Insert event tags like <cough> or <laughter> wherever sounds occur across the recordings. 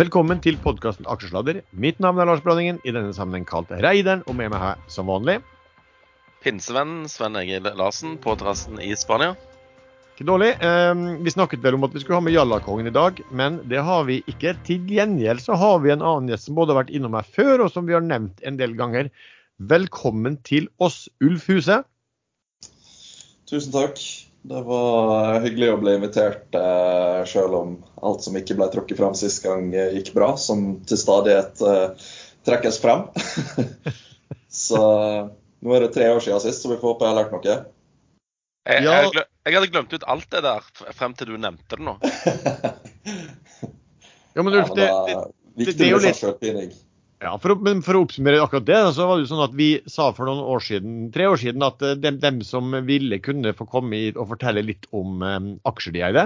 Velkommen til podkasten Aksjesladder. Mitt navn er Lars Bronningen, i denne sammenheng kalt Reideren, og med meg her som vanlig Pinsevennen Sven Egil Larsen på terrassen i Spania. Ikke dårlig. Eh, vi snakket vel om at vi skulle ha med Jallakongen i dag, men det har vi ikke. Til gjengjeld så har vi en annen gjest som både har vært innom her før, og som vi har nevnt en del ganger. Velkommen til oss, Ulf Huse. Tusen takk. Det var hyggelig å bli invitert, eh, selv om alt som ikke ble trukket fram sist gang, eh, gikk bra. Som til stadighet eh, trekkes frem. <laughs> så nå er det tre år siden sist, så vi får håpe jeg har lært noe. Jeg, jeg, jeg hadde glemt ut alt det der frem til du nevnte det nå. Ja, men Ulf, <laughs> det, det det, det er jo litt-. Ja, for å, men for å oppsummere akkurat det, så var det jo sånn at vi sa for noen år siden, tre år siden at eh, dem, dem som ville kunne få komme hit og fortelle litt om eh, aksjer de eide,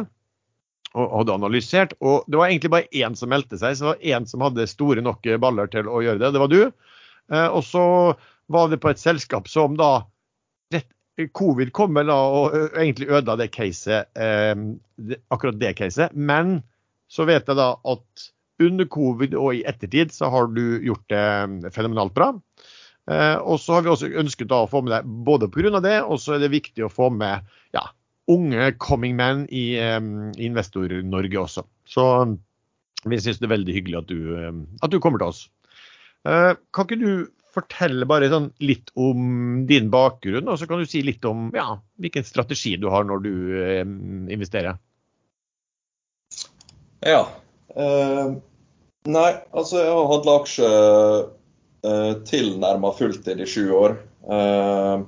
og hadde analysert. Og det var egentlig bare én som meldte seg, så det var én som hadde store nok baller til å gjøre det. Det var du. Eh, og så var det på et selskap som da rett, Covid kom vel da og egentlig ødela det caset, eh, akkurat det caset. Men så vet jeg da at under covid og i ettertid så har du gjort det fenomenalt bra. Eh, og så har vi også ønsket å få med deg både pga. det, og så er det viktig å få med ja, unge coming men i, eh, Investor-Norge også. Så vi syns det er veldig hyggelig at du, eh, at du kommer til oss. Eh, kan ikke du fortelle bare sånn litt om din bakgrunn, og så kan du si litt om ja, hvilken strategi du har når du eh, investerer? Ja. Eh, nei, altså jeg har hatt aksjer uh, tilnærma fulltid i sju år. Uh,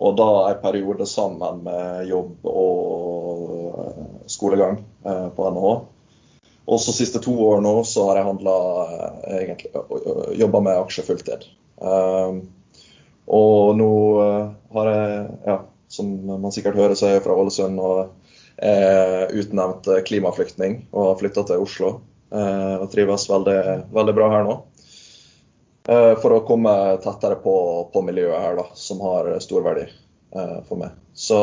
og da en periode sammen med jobb og eh, skolegang eh, på NHH. Og så siste to år nå så har jeg handla egentlig jobba med aksjer fulltid. Eh, og nå eh, har jeg, ja, som man sikkert hører, så er jeg fra Ålesund og er utnevnt klimaflyktning og har flytta til Oslo. Eh, Og trives veldig, veldig bra her nå. Eh, For å komme tettere på, på miljøet her, da, som har stor verdi eh, for meg. Så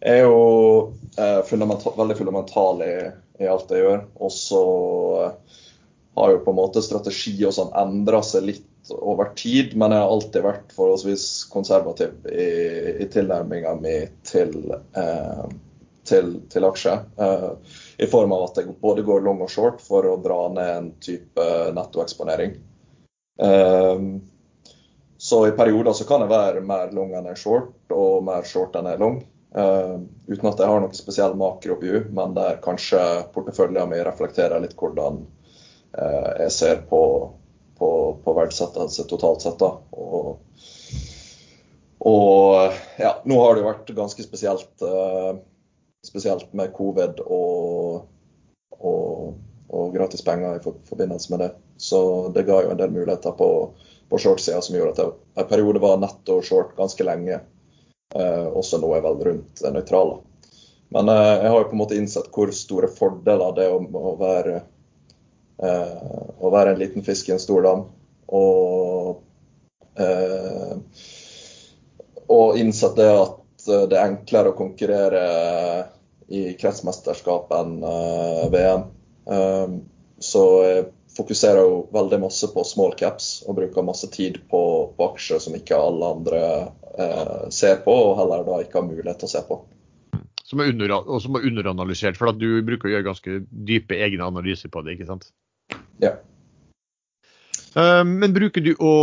jeg er jo fundamental, veldig fundamental i, i alt jeg gjør. Og så har jo på en måte strategi og sånn endra seg litt over tid, men jeg har alltid vært forholdsvis konservativ i, i tilnærminga mi til, eh, til, til aksjer. Uh, I form av at jeg både går long og short for å dra ned en type nettoeksponering. Eh, så i perioder så kan jeg være mer long enn jeg short, og mer short enn jeg long. Uh, uten at jeg har noe spesiell makroview, men der kanskje porteføljen min reflekterer litt hvordan eh, jeg ser på, på, på verdsettelse totalt sett. da. Og, og ja, nå har det jo vært ganske spesielt, eh, spesielt med covid og, og, og gratis penger i forbindelse med det. Så det ga jo en del muligheter på, på short-sida som gjorde at jeg en periode var netto short ganske lenge. Eh, også nå er jeg vel rundt det nøytrale. Men eh, jeg har jo på en måte innsett hvor store fordeler det er å, å være eh, å være en liten fisk i en stor dam. Og, eh, og innsett det at eh, det er enklere å konkurrere i kretsmesterskap enn eh, VM. Eh, så jeg fokuserer jo veldig masse på small caps og bruker masse tid på, på aksjer som ikke alle andre eh, ser på, og heller da ikke har mulighet til å se på. som er, under, og som er underanalysert, for at du bruker å gjøre ganske dype egne analyser på det, ikke sant? Ja. Eh, Men bruker du å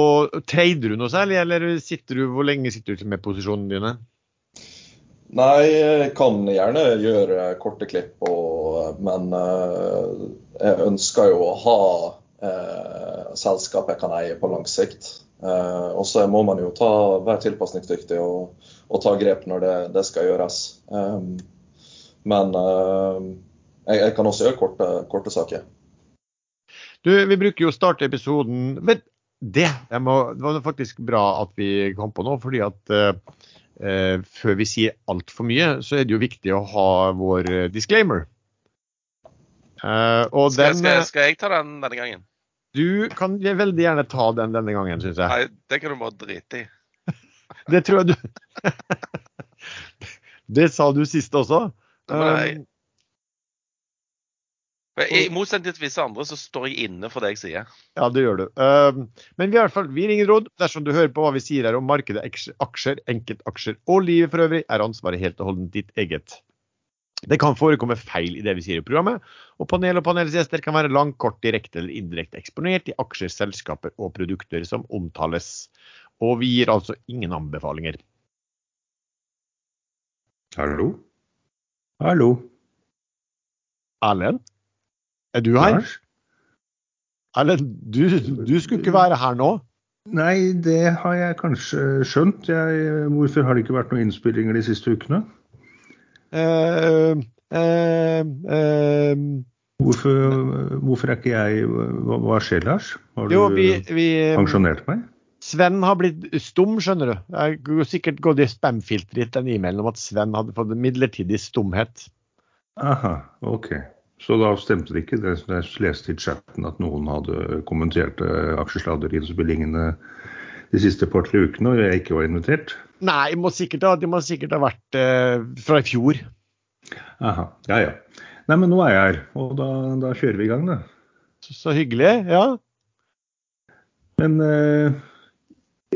Trader du noe særlig, eller sitter du, hvor lenge sitter du med posisjonene dine? Nei, jeg kan gjerne gjøre korte klipp, og, men eh, jeg ønsker jo å ha eh, selskap jeg kan eie på lang sikt. Eh, og så må man jo ta, være tilpasningsdyktig og, og ta grep når det, det skal gjøres. Um, men eh, jeg, jeg kan også gjøre korte, korte saker. Du, vi bruker jo starte episoden Vet det, må, det var faktisk bra at vi kom på nå, fordi at eh, før vi sier altfor mye, så er det jo viktig å ha vår eh, disclaimer. Eh, og den skal, skal jeg ta den denne gangen? Du kan veldig gjerne ta den denne gangen, syns jeg. Nei, det kan du bare drite i. <laughs> Det tror jeg du <laughs> Det sa du sist også. Jeg- Um, I motsetning til visse andre, så står jeg inne for det jeg sier. Ja, det gjør du. Uh, men vi, i hvert fall, vi ringer råd. Dersom du hører på hva vi sier her om markedet, aksjer, enkeltaksjer og livet for øvrig, er ansvaret helt og holdent ditt eget. Det kan forekomme feil i det vi sier i programmet, og panel og panelets gjester kan være langt, kort, direkte eller indirekte eksponert i aksjer, selskaper og produkter som omtales. Og vi gir altså ingen anbefalinger. Hallo? Hallo? Erlend? Er du her? Eller, du, du skulle ikke være her nå? Nei, det har jeg kanskje skjønt. Jeg, hvorfor har det ikke vært noen innspillinger de siste ukene? Uh, uh, uh, hvorfor, hvorfor, er ikke jeg Hva, hva skjer, Lars? Har du jo, vi, vi, pensjonert meg? Sven har blitt stum, skjønner du. Jeg har sikkert gått i spam-filteret den e-mailen om at Sven hadde fått midlertidig stumhet. Aha, ok. Så da stemte det ikke. Jeg leste i chatten at noen hadde kommentert eh, aksjesladderinnspillingene de siste par-tre ukene, og jeg ikke var invitert. Nei, må sikkert, de må sikkert ha vært eh, fra i fjor. Aha, ja ja. Nei, men nå er jeg her, og da, da kjører vi i gang, da. Så, så hyggelig. Ja. Men eh,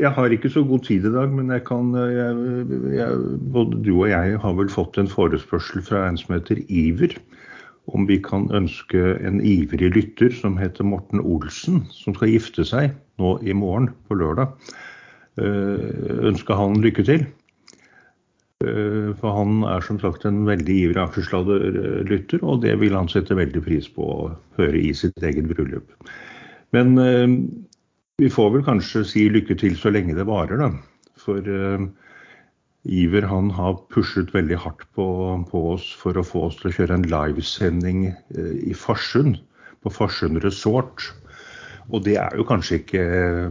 jeg har ikke så god tid i dag, men jeg kan eh, jeg, jeg, Både du og jeg har vel fått en forespørsel fra en som heter Iver om vi kan ønske en ivrig lytter som heter Morten Olsen, som skal gifte seg nå i morgen på lørdag, eh, ønske han lykke til. Eh, for han er som sagt en veldig ivrig aksjesladderlytter, og det vil han sette veldig pris på å høre i sitt eget bryllup. Men eh, vi får vel kanskje si lykke til så lenge det varer, da. For Iver han har pushet veldig hardt på, på, oss for å få oss til å kjøre en livesending eh, i Farsund, på Farsund Resort. Og det er jo kanskje ikke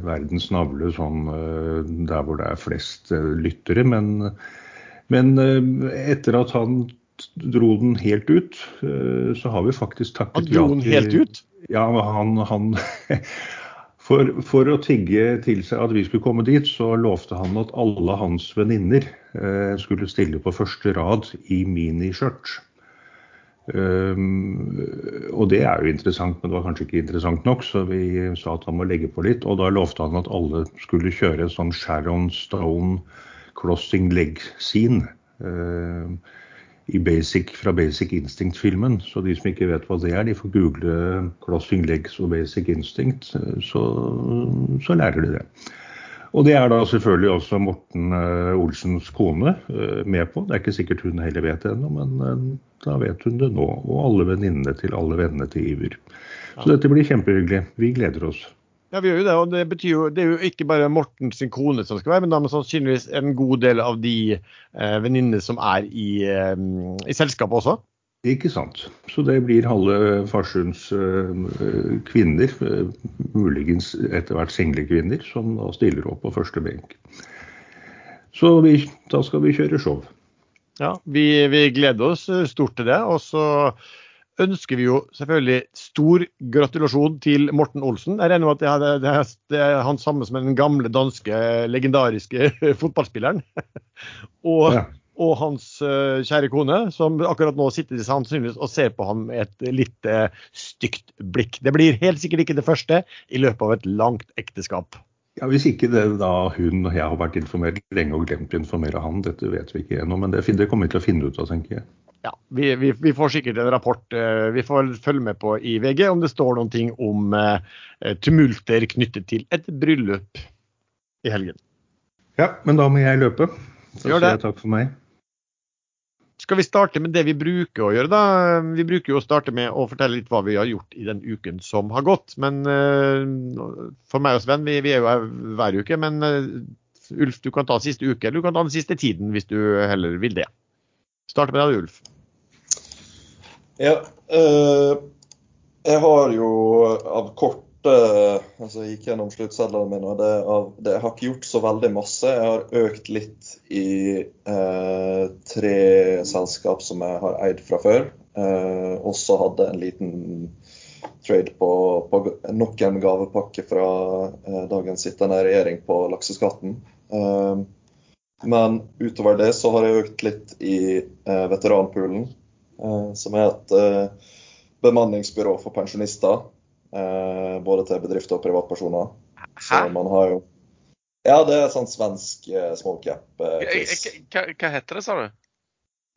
verdens navle sånn eh, der hvor det er flest eh, lyttere, men, men etter at han dro den helt ut, så har vi faktisk takket ja til Han dro den helt ut? Ja, han, han <laughs> For, for, å tigge til seg at vi skulle komme dit, så lovte han at alle hans venninner eh, skulle stille på første rad i miniskjørt. Um, og det er jo interessant, men det var kanskje ikke interessant nok, så vi sa at han må legge på litt. Og da lovte han at alle skulle kjøre sånn Sharon Stone crossing leg scene. Uh, basic, fra Basic Instinct-filmen. Så de som ikke vet hva det er, de får google 'Crossing Legs' og 'Basic Instinct', så, så lærer de det. Og det er da selvfølgelig også Morten uh, Olsens kone uh, med på. Det er ikke sikkert hun heller vet det ennå, men uh, da vet hun det nå. Og alle venninnene til alle vennene til Iver. Så dette blir kjempehyggelig. Vi gleder oss. Ja, vi gjør jo det. Og det betyr jo Det er jo ikke bare Morten sin kone som skal være, men da med sannsynligvis en god del av de eh, venninnene som er i, eh, i, selskapet også. Ikke sant. Så det blir halve Farsunds eh, kvinner, eh, muligens etter hvert single kvinner, som da stiller opp på første benk. Så vi, da skal vi kjøre show. Ja, vi, vi gleder oss stort til det. Og så ønsker vi jo selvfølgelig stor gratulasjon til Morten Olsen. Jeg regner med at det er, det, er, det er, han samme som den gamle danske legendariske <laughs> fotballspilleren. <laughs> og, ja. og, hans uh, kjære kone, som akkurat nå sitter sannsynligvis og ser på ham med et litt stygt blikk. Det blir helt sikkert ikke det første i løpet av et langt ekteskap. Ja, Hvis ikke det da hun og jeg har vært informert lenge og glemt å informere han, dette vet vi ikke ennå. Men det, det kommer vi til å finne ut av, tenker jeg. Ja, vi, vi, vi, får sikkert en rapport. Eh, vi får følge med på i VG om det står noen ting om eh, tumulter knyttet til et bryllup i helgen. Ja, men da må jeg løpe. Så sier jeg takk for meg. Skal vi starte med det vi bruker å gjøre, da? Vi bruker jo å starte med å fortelle litt hva vi har gjort i den uken som har gått. Men uh, for meg og Sven, vi, vi, er jo her hver uke. Men Ulf, du kan ta siste uke, eller du kan ta den siste tiden hvis du heller vil det. Start med deg, Ulf. Ja. eh, jeg har jo av korte altså Jeg gikk gjennom sluttsedlene mine, og det, av, det, jeg har ikke gjort så veldig masse. Jeg har økt litt i eh, tre selskap som jeg har eid fra før. Eh, også hadde en liten trade på, på nok en gavepakke fra eh, dagens sittende regjering på lakseskatten. Uh, men utover det så har jeg økt litt i eh, veteranpoolen, eh, som er et eh, bemanningsbyrå for pensjonister. Eh, både til bedrifter og privatpersoner. Så man har jo Ja, det er sånn svensk eh, small cap-quiz. hva, heter det, sa du?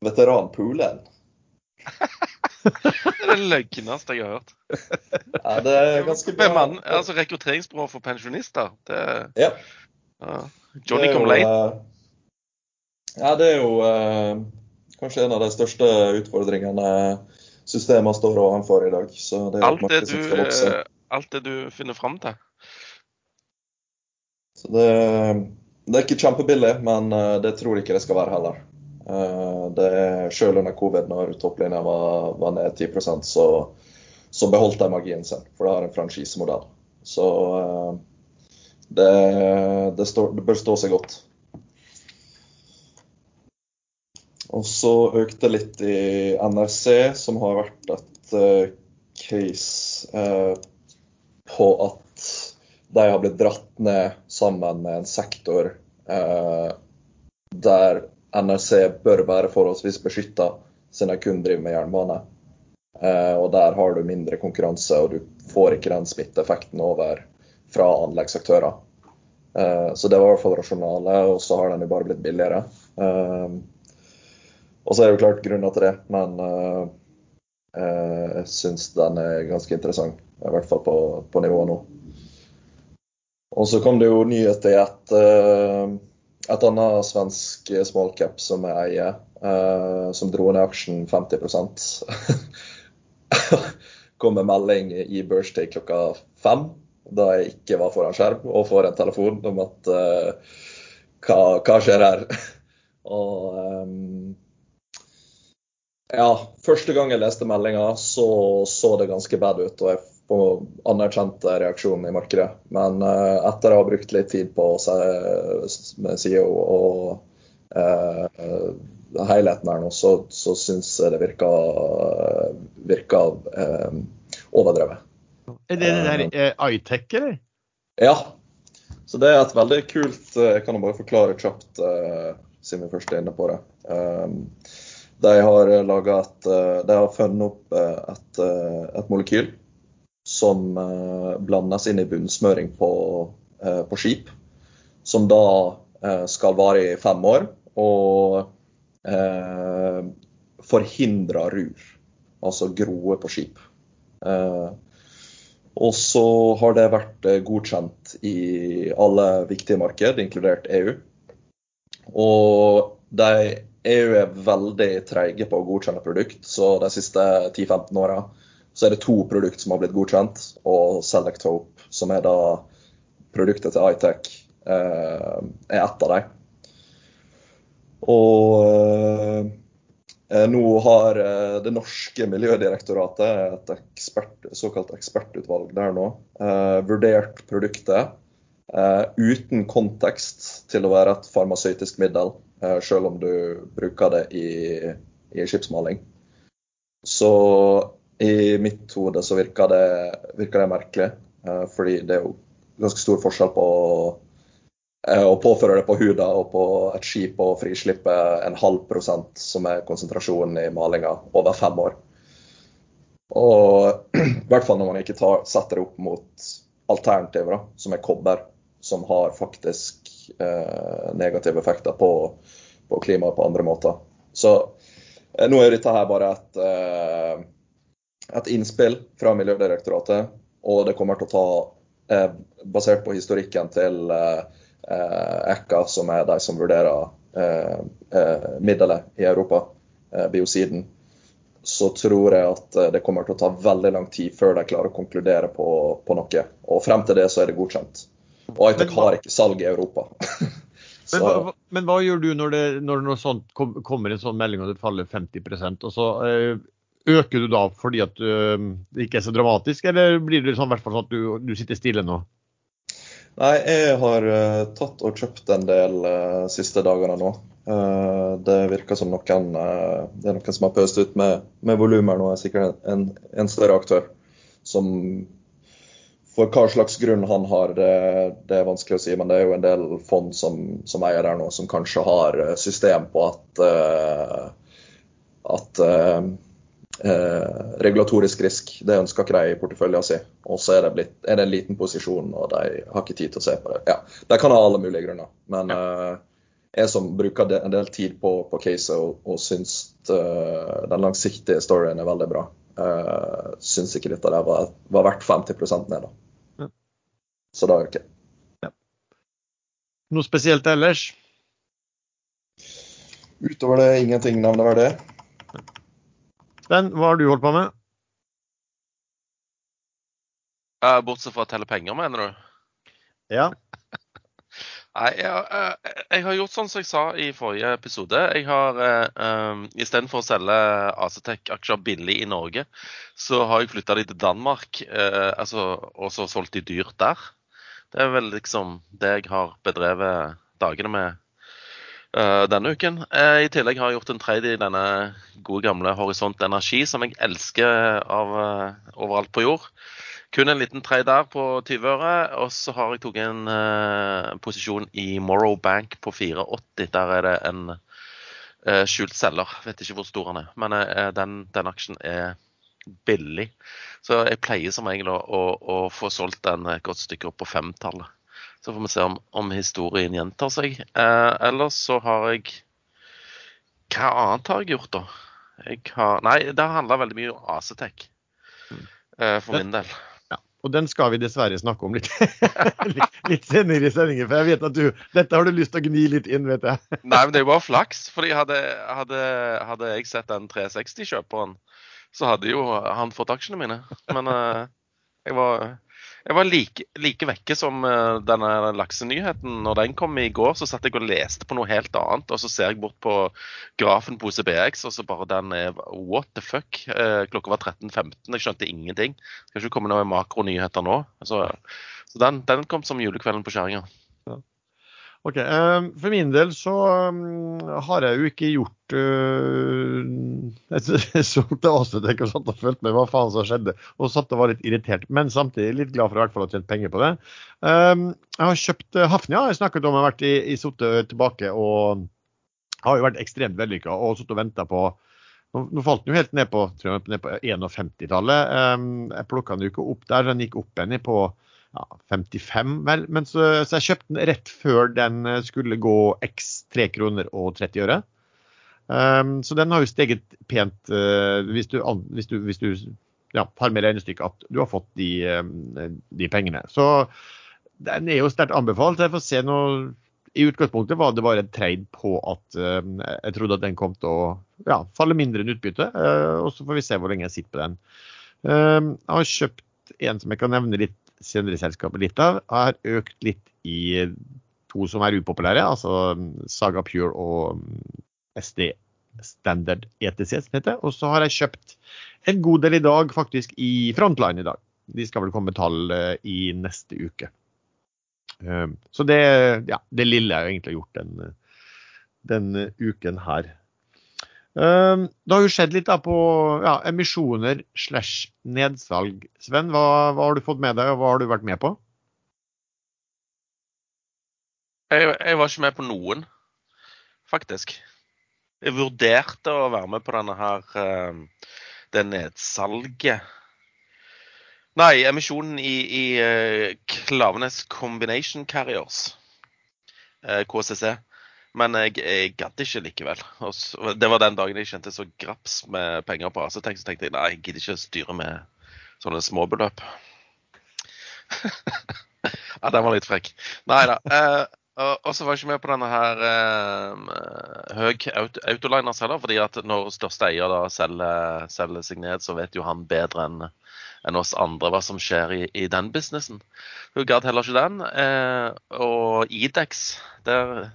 Veteranpoolen. <laughs> Det er det løgneste jeg har hørt. Ja, det er ganske bra. Bemann, altså Rekrutteringsbyrå for pensjonister. Det, Ja. ja. Johnny come late. eh, Ja, det er jo eh, kanskje en av de største utfordringene systemet står overfor i dag. Så det Alt det, du, eh, alt det du finner fram til. Så det, det er ikke kjempebillig, men eh, det tror jeg ikke det skal være heller. Eh, Det Selv under covid, når topplinja var, var ned 10% så, så beholdt de magien sin, for det har en franchisemodell. Så det, det, står, det bør stå seg godt. Og så økte det litt i NRC, som har vært et uh, case uh, på at de har blitt dratt ned sammen med en sektor uh, der NRC bør være forholdsvis beskytta, siden de kun driver med jernbane. Og der har du mindre konkurranse, og du får ikke den smitteeffekten over fra anleggsaktører. Så det var i hvert fall rasjonale, og så har den jo bare blitt billigere. Eh, og så er det jo klart grunner til det, men uh, jeg syns den er ganske interessant. I hvert fall på, på nivå nå. Og så kom det jo nyheter i et, eh, et annet svensk smallcap som jeg eier, som dro ned aksjen 50 <laughs> kom med melding i Birthday klokka fem, da jeg ikke var foran skjerm, og får en telefon om at uh, hva, hva skjer her? <laughs> og ehm, ja, første gang jeg leste meldinga, så så det ganske bad ut. og jeg får anerkjente reaksjonen i markedet. Men uh, etter å ha brukt litt tid på se, med CEO og uh, helheten her nå, så, så syns jeg det virka, virka eh, overdrevet. Er det det der uh, iTech, eller? Ja. Så det er et veldig kult Jeg kan jo bare forklare kjapt, siden vi først er inne på det. Um, de har et eh, De har funnet opp eh, et, eh, et molekyl som eh, blandes inn i bunnsmøring på, eh, på skip. Som da eh, skal vare i fem år og eh, forhindre rur, altså groe på skip. Eh, og så har det vært eh, godkjent i alle viktige marked, inkludert EU. Og de, EU er veldig treige på å godkjenne produkt, så de siste 10-15 åra så er det to produkter som har blitt godkjent, og Select Hope, som er da produktet til iTech, eh, er ett av dem. Og eh, nå har eh, det norske miljødirektoratet, et ekspert, såkalt ekspertutvalg der nå, eh, vurdert produktet eh, uten kontekst til å være et farmasøytisk middel, eh, selv om du bruker det i, i skipsmaling. Så i mitt hode så virker det, virker det merkelig, eh, fordi det er jo ganske stor forskjell på eh, å påføre det på huda og på et skip og frislippe en halv prosent, som er konsentrasjonen i malinga, over fem år. Og <clears throat> i hvert fall når man ikke tar, setter det opp mot alternativer, da, som er kobber, som har faktisk eh, negative effekter på, på klimaet på andre måter. Så eh, nå er dette her bare et eh, et innspill fra Miljødirektoratet, og det kommer til å ta, eh, basert på historikken til eh, som er de som vurderer eh, eh, middelet i Europa, biociden, så tror jeg at eh, det kommer til å ta veldig lang tid før de klarer å konkludere på, på noe. Og frem til det så er det godkjent. Og ITEC har ikke salg i Europa. <laughs> Men hva, men hva gjør du når det når noe sånt kom, kommer en sånn melding og det faller 50% og så eh, øker du da fordi at eh, det ikke er så dramatisk, eller blir det sånn, i hvert fall sånn at du, du sitter stille nå? Nei, jeg har uh, tatt og kjøpt en del uh, siste dagene nå. Uh, det virker som noen Det er noen som har pøst ut med, med volumer nå, er sikkert en, en større aktør. Som For hva slags grunn han har, det, det er vanskelig å si. Men det er jo en del fond som, som eier der nå, som kanskje har eh, system på at uh, at uh, uh, regulatorisk risk. Det ønsker ikke de i porteføljen sin. Og så er det, blitt, er det en liten posisjon, og de har ikke tid til å se på det. Ja, De kan ha alle mulige grunner. Men jeg som bruker en del tid på, på caset og, og syns den langsiktige storyen er veldig bra, uh, syns ikke dette der var, var verdt 50 ned. da. Så da øker Ja. Noe spesielt ellers? Utover det ingenting nevneverdig. Sven, hva har du holdt på med? Uh, bortsett fra å telle penger, mener du? Ja. <laughs> Nei, jeg, eh, jeg har gjort sånn som jeg sa i forrige episode. Jeg har uh, um, Istedenfor å selge Acetec-aksjer billig i Norge, så har jeg flytta de til Danmark uh, altså, og så solgt de dyrt der. Det er vel liksom det jeg har bedrevet dagene med uh, denne uken. Uh, I tillegg har jeg gjort en trade i denne gode gamle Horisont Energi, som jeg elsker av overalt på jord. Kun en liten trade der på 20 øre. Og så har jeg tatt en uh, posisjon i Morrow Bank på 4,80. Der er det en uh, skjult selger. Vet ikke hvor stor han er. Men uh, den, den, aksjen er billig. Så jeg pleier som regel å, å, å få solgt den et godt stykke opp på femtallet. Så får vi se om, om historien gjentar seg. ellers så har jeg Hva annet har jeg gjort, da? Jeg har, nei, det har handla veldig mye om Acetec. For min del. Og den skal vi dessverre snakke om <laughs> litt, litt, senere i sendingen. For jeg vet at du, dette har du lyst til å gni litt inn, vet jeg. Nei, men det er jo bare flaks. fordi hadde, hadde, hadde jeg sett den 360-kjøperen, så hadde jo han fått aksjene mine. Men uh, jeg var jeg var like, like vekke som uh, denne laksenyheten. Når den kom i går, så satt jeg og leste på noe helt annet. Og så ser jeg bort på grafen på OCBX, og så bare den er What the fuck? Uh, klokka var 13.15, jeg skjønte ingenting. Skal ikke komme noen makronyheter nå. Så, så den, den, kom som julekvelden på skjæringa. Ok, um, For min del så um, har jeg jo ikke gjort uh, et også tenk og satt og følte med hva faen som skjedde, og satt og var litt irritert, men samtidig litt glad for å i hvert fall ha tjent penger på det. Um, jeg har kjøpt uh, Hafnia, jeg snakket om jeg har vært i, i Sotte tilbake og har jo vært ekstremt vellykka og sittet og venta på nå, nå, falt den jo helt ned på, på 51-tallet. Um, jeg plukka den jo ikke opp der, den gikk opp igjen på ja, 55, vel. Men så, så, jeg kjøpte den rett før den eh, skulle gå x 3 kroner og 30 øre. Um, så den har jo steget pent uh, hvis du, hvis du, hvis du ja, har med regnestykket at du har fått de, um, de, pengene. Så den er jo sterkt anbefalt. Jeg får se nå I utgangspunktet var det bare et trade på at uh, jeg trodde at den kom til å ja, falle mindre enn utbytte. Uh, og så får vi se hvor lenge jeg sitter på den. jeg har kjøpt en som jeg kan nevne litt senere selskapet litt av, har økt litt i to som er upopulære, altså Saga Pure og SD Standard ETC, som heter. Og så har jeg kjøpt en god del i dag, faktisk i Frontline i dag. De skal vel komme med tall eh, i neste uke. Ehm, så det, ja, det lille jeg egentlig har gjort den, den uken her. Ehm, det har jo skjedd litt da på ja, emisjoner slash nedsalg. Sven, hva, hva, har du fått med deg, og hva har du vært med på? Jeg, jeg, var ikke med på noen, faktisk. Jeg vurderte å være med på denne her uh, det nedsalget. Nei, emisjonen i, i uh, Klavenes Combination Carriers, uh, KCC. Men jeg, jeg gadd ikke likevel. Så, det var den dagen jeg kjente så graps med penger på AC-Tech. Så tenkte jeg nei, jeg gidder ikke styre med sånne småbeløp. <laughs> ja, den var litt frekk. Nei da. Eh, og så var jeg ikke med på denne her eh, høg auto, heller, fordi at når største eier da selger, selger seg ned, så vet jo han bedre enn enn oss andre hva som skjer i, i den businessen. Hun gadd heller ikke den. Eh, og Idex, der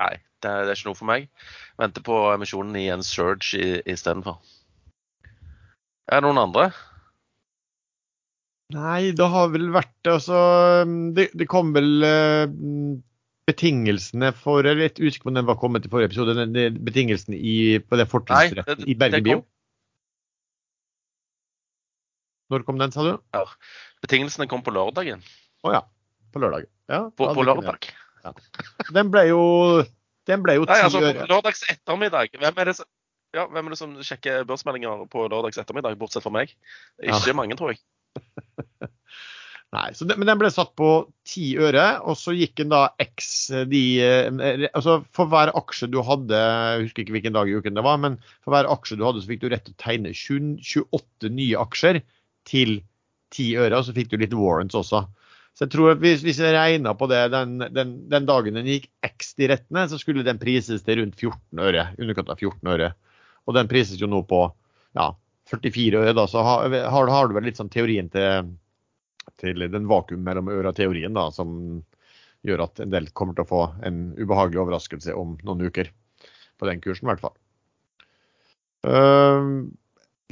Nei, det, det, er ikke noe for meg. Venter på emisjonen i en Surge istedenfor. Er det noen andre? Nei, det har vel vært altså Det, det kom vel uh, betingelsene for Jeg vet ikke om den var kommet i forrige episode. Den, den, betingelsene i, på det fortrinnsretten i Bergen Bio. Når kom den, sa du? Ja. Betingelsene kom på lørdagen. Å oh, ja. På lørdag. Ja, på, på lørdag. Ja. Den ble jo den ble jo ti altså, Lørdags ettermiddag. Hvem er, det som, Ja, Hvem er det som sjekker børsmeldinger på lørdags ettermiddag, bortsett fra meg? Ja. Ikke mange, tror jeg. <laughs> Nei, så det, Men den ble satt på ti øre, og så gikk den da x de Altså for hver aksje du hadde, jeg husker ikke hvilken dag i uken det var, men for hver aksje du hadde, så fikk du rett til å tegne 20, 28 nye aksjer til ti øre, og så fikk du litt warrants også. Så jeg tror at hvis, hvis jeg regna på det den, den, den dagen den gikk x de rettene, så skulle den prises til rundt 14 øre. Underkant av 14 øre. Og den prises jo nå på ja, 44 øre, da. Så har, har, har du vel litt sånn teorien til, til den vakuum mellom øra-teorien, da, som gjør at en del kommer til å få en ubehagelig overraskelse om noen uker. På den kursen, i hvert fall. Uh,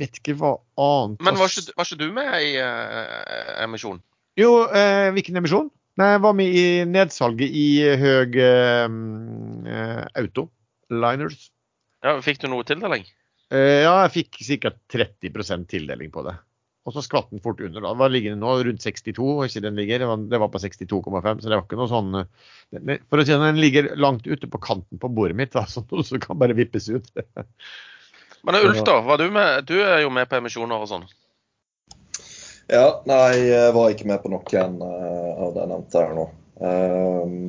vet ikke hva annet Men var ikke, var ikke du med i uh, emisjonen? Jo, eh, hvilken emisjon? Nei, jeg var med i nedsalget i Høg eh, Auto. Liners. Ja, Fikk du noe tildeling? Eh, ja, jeg fikk ca. 30% tildeling på det. Og så skvatt den fort under. da. Hva ligger den nå? Rundt 62? ikke den ligger? Det var, det var på 62,5, så det var ikke noe sånn For å si det, den ligger langt ute på kanten på bordet mitt, da, <laughs> så som kan bare vippes ut. Men Ulf, da. Var du, med, du er jo med på emisjoner og sånn? Ja, nei, jeg var ikke med på noen uh, av jeg nevnte her nå. Uh,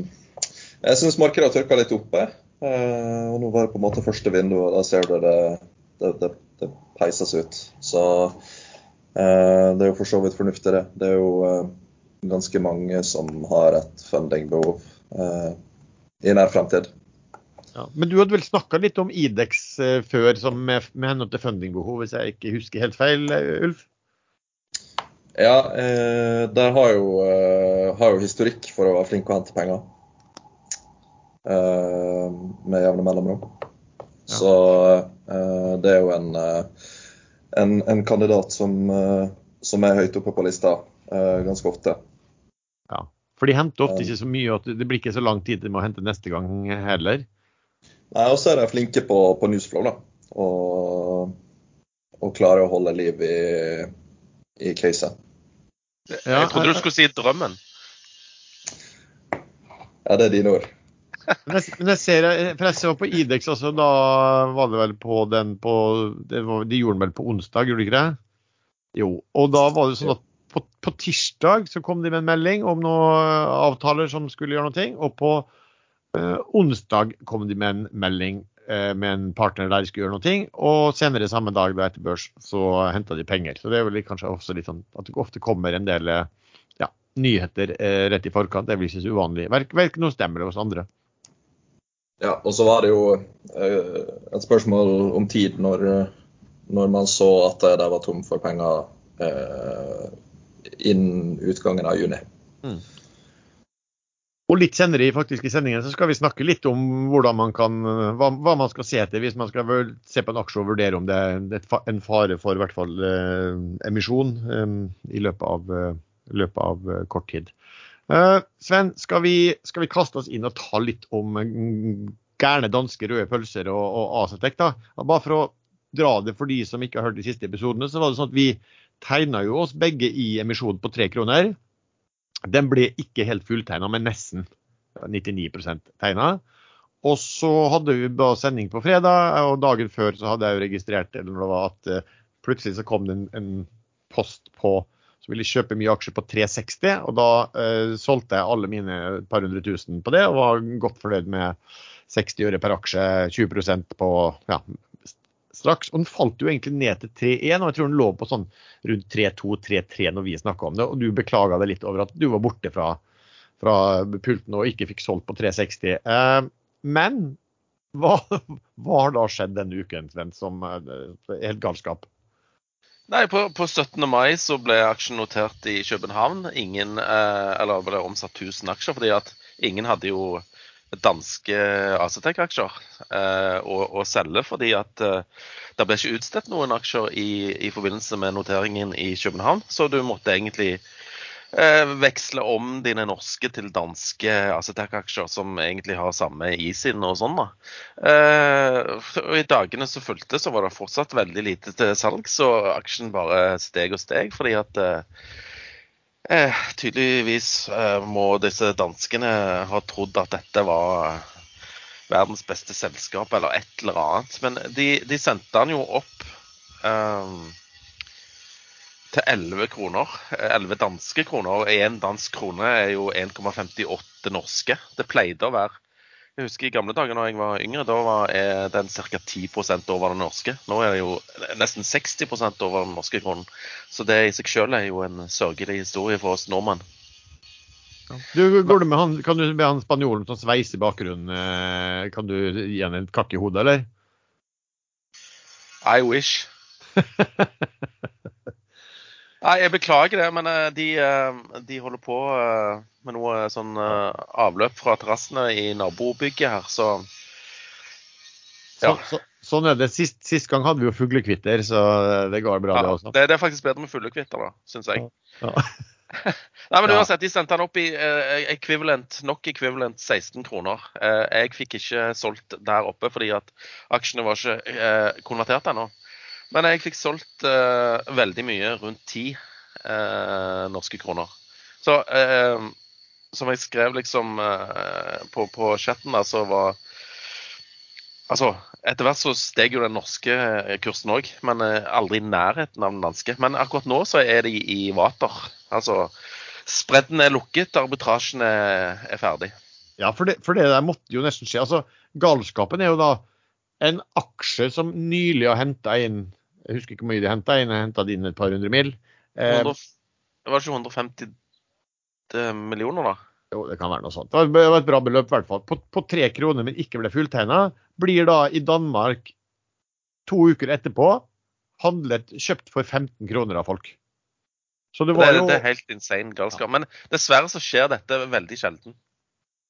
jeg syns markedet har tørka litt oppe. Uh, og nå var det på en måte første vindu, og da ser du det, det, det, det peises ut. Så det er jo for så vidt fornuftig, det. Det er jo ganske mange som har et fundingbehov i nær fremtid. Ja, men du hadde vel snakka litt om Idex før med, med hensyn til fundingbehov, hvis jeg ikke husker helt feil, Ulf? Ja, eh, der har jo, eh, har jo, historikk for å være flink å hente penger. Eh, med jevne mellomrom. Ja. Så eh, det er jo en, eh, en, en kandidat som, eh, som, er høyt oppe på lista ganske ofte. Ja, for de henter ofte ikke så mye at det blir ikke så lang tid til å hente neste gang heller. Nei, og så er de flinke på, på newsflow, da. Og, og klarer å holde liv i i caset. Ja, jeg trodde du skulle si drømmen. Ja, det er dine ord. <laughs> Men jeg, men jeg ser, for jeg så på Idex, altså, da var det vel på den på var, De gjorde den vel på onsdag, gjorde de ikke det? Jo. Og da var det sånn at på, på, tirsdag så kom de med en melding om noen avtaler som skulle gjøre noe. Og på eh, onsdag kom de med en melding med en partner der de skulle gjøre noe. Og senere samme dag da etter børs så henta de penger. Så det er vel kanskje også litt sånn at det ofte kommer en del eh, ja, nyheter eh, rett i forkant. Det er vel ikke så uvanlig. Verken hos stemmer det hos andre. Ja, og så var det jo eh, et spørsmål om tid når, når man så at de var tom for penger eh, innen utgangen av juni. Mm. Og litt senere i, faktisk, i sendingen så skal vi snakke litt om man kan, hva, hva man skal se etter hvis man skal se på en aksje og vurdere om det er en fare for hvert fall eh, emisjon eh, i løpet av, eh, løpet av eh, kort tid. Eh, Sven, skal vi, skal vi, kaste oss inn og ta litt om gærne danske røde pølser og, og Asetec? da? Bare for å dra det for de som ikke har hørt de siste episodene, så var det sånn at vi tegna jo oss begge i emisjon på tre kroner. Den ble ikke helt fulltegna, men nesten 99% tegna. Og så hadde vi bare sending på fredag, og dagen før så hadde jeg jo registrert eller var at uh, plutselig så kom det en, en, post på som ville kjøpe mye aksjer på 360, og da uh, solgte jeg alle mine par hundre tusen på det og var godt fornøyd med 60 øre per aksje, 20% på ja, straks. Og den falt jo egentlig ned til 3-1, og jeg tror den lå på sånn rundt 3-2-3-3 når vi snakka om det. Og du beklaga deg litt over at du var borte fra, fra pulten og ikke fikk solgt på 360. Eh, men hva, <laughs> hva, har da skjedd denne uken, Sven, som eh, er helt galskap? Nei, på, på, 17. mai så ble aksjen notert i København. Ingen, eh, eller ble omsatt 1000 aksjer, fordi at ingen hadde jo danske Acetec-aksjer eh, å, selge, fordi at eh, det ble ikke utstedt noen aksjer i, i, forbindelse med noteringen i København. Så du måtte egentlig eh, veksle om dine norske til danske Acetec-aksjer, som egentlig har samme ISIN og sånn. da. Eh, og I dagene som fulgte, så var det fortsatt veldig lite til salg, så aksjen bare steg og steg. fordi at eh, Eh, tydeligvis eh, må disse danskene ha trodd at dette var verdens beste selskap eller et eller annet. Men de, de sendte han jo opp eh, til 11 kroner. 11 danske kroner. Én dansk krone er jo 1,58 norske. Det pleide å være Jeg husker i gamle dager da jeg var yngre, da var den ca. 10 over den norske. Nå er det jo nesten 60 over den norske kronen. Så det i seg selv er jo en sørgelig historie for oss nordmenn. Du, går du med han, kan du be han spanjolen som sveiser i bakgrunnen, eh, kan du gi han en kakk i hodet, eller? I wish. <laughs> Nei, jeg beklager det, men eh, de, eh, de, holder på med noe sånn avløp fra terrassene i nabobygget her, så ja. Så, så, sånn er det. Sist, sist, gang hadde vi jo fuglekvitter, så det går bra, ja, det også. Det, det, er faktisk bedre med fuglekvitter, da, syns jeg. Ja. <laughs> Nei, men uansett, De sendte den opp i equivalent, nok equivalent 16 kroner. Jeg fikk ikke solgt der oppe fordi at aksjene var ikke konvertert ennå. Men jeg fikk solgt veldig mye, rundt 10 norske kroner. Så som jeg skrev liksom på, på chatten, der, så var Altså, etter hvert så steg jo den norske kursen òg, men aldri i nærheten av den danske. Men akkurat nå så er de i vater. Altså, spredden er lukket, arbitrasjen er, er ferdig. Ja, for det, for det, der måtte jo nesten skje. Altså, Galskapen er jo da en aksje som nylig har henta inn Jeg husker ikke hvor mye de henta inn, Jeg henta inn et par hundre mil. Eh, det var ikke 150 millioner, da? Jo, det kan være noe sånt. Det var et bra beløp, i hvert fall. På, på tre kroner, men ikke ble fulltegna, blir da i Danmark to uker etterpå handlet kjøpt for 15 kroner av folk. Så det, var det, jo... det er helt insane galskap. Men dessverre så skjer dette veldig sjelden.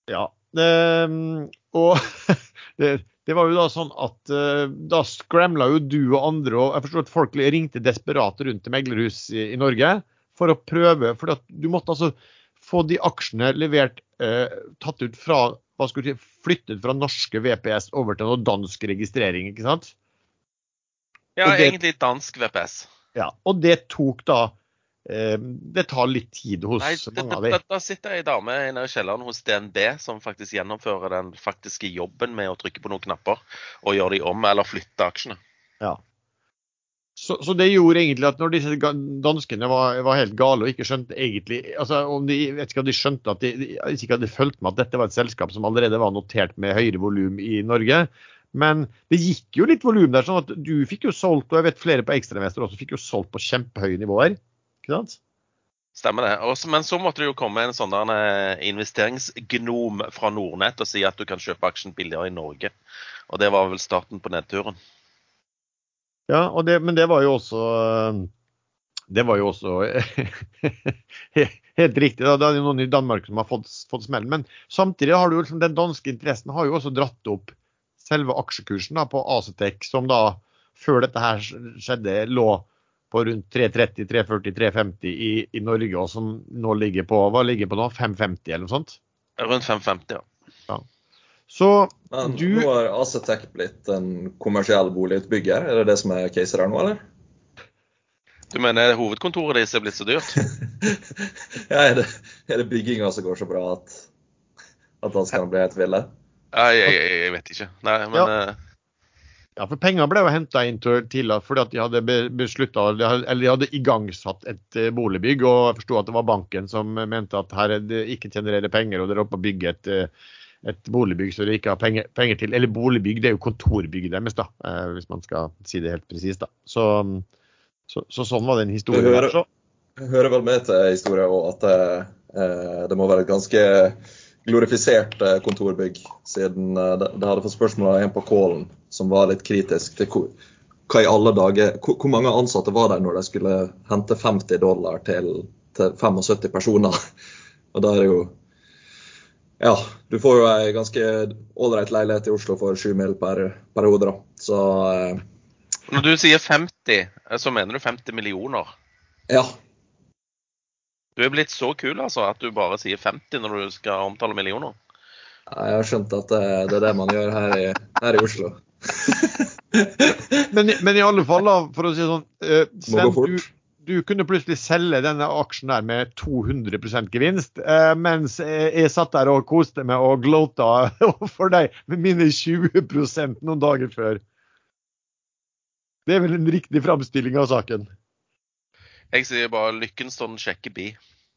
Ja. Um, og <laughs> det, det, var jo da sånn at uh, da scramla jo du og andre, og jeg forstår at folk ringte desperate rundt til meglerhus i, i Norge for å prøve. For du måtte altså få de aksjene levert, eh, tatt ut fra hva skulle si, Flyttet fra norske VPS over til noe dansk registrering, ikke sant? Ja, det, egentlig dansk VPS. Ja, og det tok da Eh, det tar litt tid hos Nei, det, mange av dem. Da sitter ei dame i kjelleren hos DNB som faktisk gjennomfører den faktiske jobben med å trykke på noen knapper og gjøre de om eller flytte aksjene. Ja. Så, så, det gjorde egentlig at når disse danskene var, var, helt gale og ikke skjønte egentlig altså om de, vet ikke om de skjønte at de, de ikke hadde fulgt med at dette var et selskap som allerede var notert med høyere volum i Norge. Men det gikk jo litt volum der. sånn at Du fikk jo solgt, og jeg vet flere på ekstrainvestor også fikk jo solgt på kjempehøye nivåer. Ikke sant? Stemmer det. Også, men så måtte det jo komme en sånn eh, investeringsgnom fra Nordnett og si at du kan kjøpe aksjen billigere i Norge. Og det var vel starten på nedturen. Ja, det, men det var jo også Det var jo også <laughs> helt riktig. Da. Det er jo noen i Danmark som har fått, fått smell. Men samtidig har du liksom, den danske interessen har jo også dratt opp selve aksjekursen da, på Acetec, som da før dette her skjedde, lå på rundt 330, 340, 350 i, i, Norge, og som nå ligger på hva ligger på nå? 550 eller noe sånt? Rundt 550, ja. ja. Så Men du Nå har Acetec blitt en kommersiell boligutbygger, er det det som er caset her nå, eller? Du mener hovedkontoret deres er blitt så dyrt? <laughs> ja, er det, er det bygginga som går så bra at, at han skal bli helt ville? Ja, jeg, jeg, jeg, vet ikke. Nei, men ja. Eh, ja, for penger ble jo henta inn til fordi at de hadde beslutta Eller de hadde igangsatt et eh, boligbygg, og jeg forsto at det var banken som mente at her er det ikke genererer penger, og dere er oppe og bygger et, eh, et boligbygg så dere ikke har penger, penger, til. Eller boligbygg, det er jo kontorbygget deres, da, eh, hvis man skal si det helt presist. Så, så, så, sånn var den historien. Det hører, hører vel med til historien òg at det, det må være et ganske glorifisert kontorbygg, siden det hadde fått spørsmål av en på Kålen som var litt kritisk til hvor, hva i alle dager, hvor, hvor, mange ansatte var der når de skulle hente 50 dollar til, til 75 personer? <laughs> Og da er det jo Ja, du får jo ei ganske ålreit leilighet i Oslo for 7 mil per, per hode, da. Så eh, Når du sier 50, så mener du 50 millioner? Ja. Du er blitt så kul altså, at du bare sier 50 når du skal omtale millioner? Ja, jeg har skjønt at det, det er det man gjør her i, her i Oslo. <laughs> men, men, i alle fall, da, for å si det sånn eh, Sven, du, du kunne plutselig selge denne aksjen der med 200 gevinst, eh, mens jeg satt der og koste meg og gloata <laughs> for deg med mine 20% noen dager før. Det er vel en riktig framstilling av saken? Jeg sier bare 'lykken står den kjekke bi'.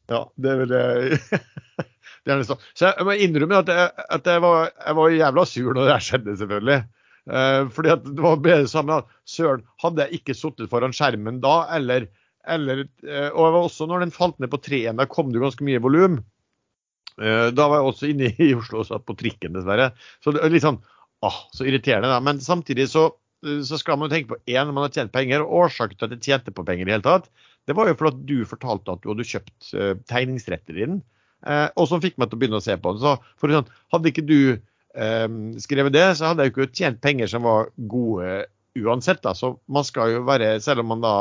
Ja, det er vel det. <laughs> er sånn. Så jeg må innrømme at, jeg, at jeg, var, jeg var jævla sur når det skjedde, selvfølgelig. Eh, fordi at det var bedre sammen søren, hadde jeg ikke sittet foran skjermen da, eller eller, eh, og også når den falt ned på 3-1, da kom det jo ganske mye volum. Eh, da var jeg også inne i Oslo og satt på trikken, dessverre. Så det er litt sånn ah, så irriterende, da. Men samtidig så, så skal man jo tenke på én, man har tjent penger. og Årsaken til at jeg tjente på penger i hele tatt, det var jo fordi du fortalte at du hadde kjøpt tegningsretter i den. og som fikk meg til å begynne å se på den. Så for sånn, Hadde ikke du skrevet det, så hadde jeg jo ikke tjent penger som var gode uansett. da, så man skal jo være, Selv om man da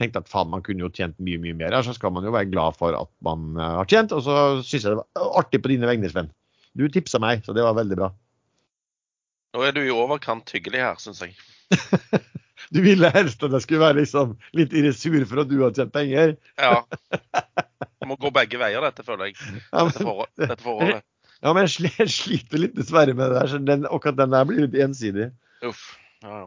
tenkte at faen, man kunne jo tjent mye mye mer her, så skal man jo være glad for at man eh, har tjent. Og så syns jeg det var artig på dine vegne, Sven. Du tipsa meg, så det var veldig bra. Nå er du i overkant hyggelig her, syns jeg. <laughs> du ville helst at jeg skulle være liksom litt irresur for at du har tjent penger? ja. Det <laughs> må gå begge veier, dette, føler jeg. Dette, forhold, dette forholdet. Ja, men jeg sliter litt dessverre med det der, så den, akkurat den der blir litt ensidig. Uff. Ja, ja.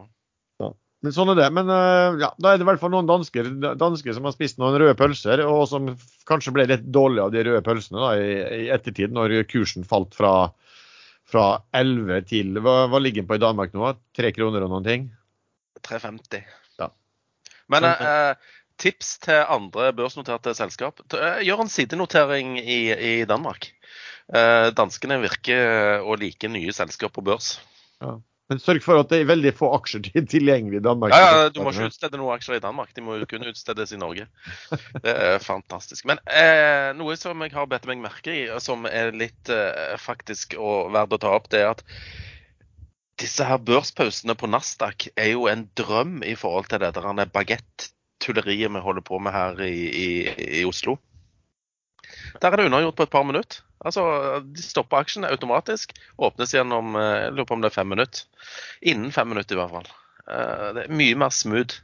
Men sånn er det. Men uh, ja, da er det i hvert fall noen dansker, dansker, som har spist noen røde pølser, og som kanskje ble litt dårlige av de røde pølsene da, i, i, ettertid, når kursen falt fra, fra 11 til Hva, hva ligger den på i Danmark nå? Tre kroner og noen ting? 3,50. Ja. Men uh, tips til andre børsnoterte selskap. Gjør en sidenotering i, i Danmark. Uh, danskene virker å like nye selskap på børs. Ja. Men sørg for at det er veldig få aksjer tilgjengelig i Danmark. Ja, ja, Du må ikke utstede noen aksjer i Danmark. De må jo kun utstedes i Norge. Det er fantastisk. Men eh, noe som jeg har bedt meg merke i, som er litt eh, faktisk og verdt å ta opp, det er at disse her børspausene på Nasdaq er jo en drøm i forhold til det der bagettulleriet vi holder på med her i, i, i Oslo. Der er det unnagjort på et par minutter. Altså, De stopper aksjen automatisk. Åpnes gjennom eh, jeg lurer på om det er fem minutter. Innen fem minutter, i hvert fall. Eh, det er mye mer smooth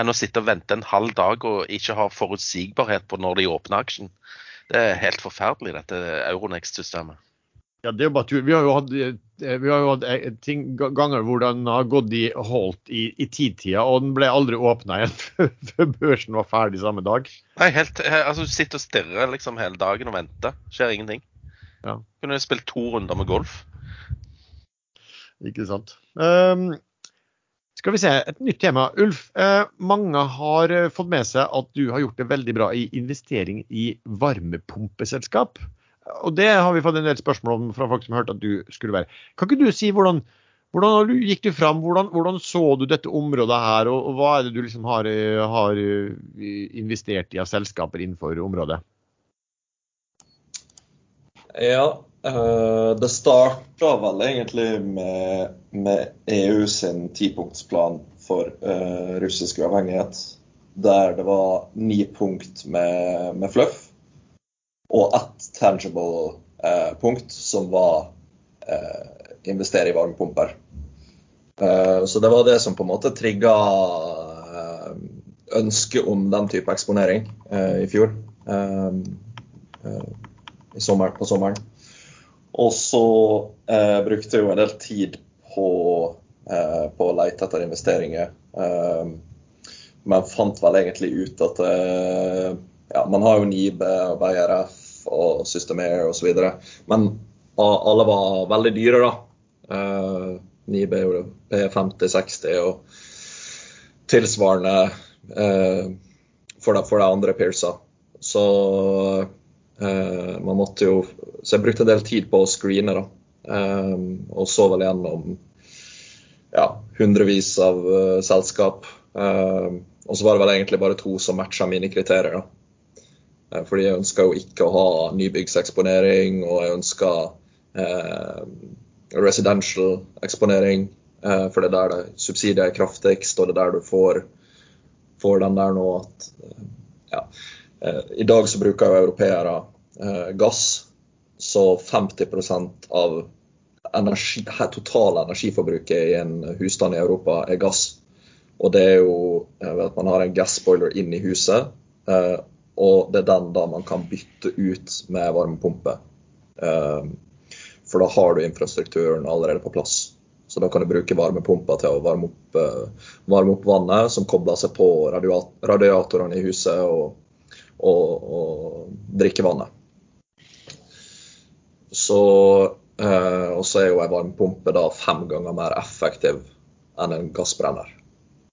enn å sitte og vente en halv dag og ikke ha forutsigbarhet på når de åpner aksjen. Det er helt forferdelig, dette Euronext-systemet. Ja, det er jo bare. Vi har jo hatt, eh, vi har jo hatt eh, ting, ganger hvor den har gått i holdt i, i tidtida, og den ble aldri åpna igjen <laughs> før børsen var ferdig samme dag. Nei, helt, eh, altså Du sitter og stirrer liksom hele dagen og venter. Skjer ingenting. Ja. Kunne spilt to runder med golf. Ikke sant. Um, skal vi se, et nytt tema. Ulf, uh, mange har fått med seg at du har gjort det veldig bra i investering i varmepumpeselskap. Og det har vi fått en del spørsmål om fra folk som har hørt at du skulle være. Kan ikke du si hvordan, hvordan gikk du fram? Hvordan, hvordan, så du dette området her, og, og hva er det du liksom har, har, investert i av selskaper innenfor området? Ja, uh, det starta vel egentlig med, med, EU sin tipunktsplan for russisk uavhengighet. Der det var ni punkt med, med fluff og ett tangible eh, punkt, som var eh, investere i varmepumper. Eh, så det var det som på en måte trigga eh, ønsket om den type eksponering eh, i fjor. Eh, i sommer, på sommeren. Og så brukte jeg jo en del tid på, på å lete etter investeringer. men fant vel egentlig ut at ja, man har jo Nibe og BRF og Systemair osv. Men alle var veldig dyre, da. Uh, Nibe er P50-60 og tilsvarende uh, for, de, for de andre Pearsa. Så uh, man måtte jo Så jeg brukte en del tid på å screene, da. Um, og så vel gjennom ja, hundrevis av selskap. Og så var det vel egentlig bare to som matcha mine kriterier. da. Eh, fordi jeg ønsker jo ikke å ha nybyggseksponering, og jeg ønsker eh, residential eksponering. Eh, for det er der det subsidier er kraftigst, og det er der du får, får den der nå at eh, ja. Eh, I dag så bruker jo europeere eh, gass, så 50% av energi, totale energiforbruket i en husstand i Europa er gass. Og det er jo at man har en gassboiler inn i huset, og det er den da man kan bytte ut med varmepumpe. For da har du infrastrukturen allerede på plass. Så da kan du bruke varmepumpa til å varme opp, varme opp vannet som kobler seg på radiatorene i huset og, og, og drikkevannet. Så, og så er jo ei varmepumpe da fem ganger mer effektiv enn en gassbrenner.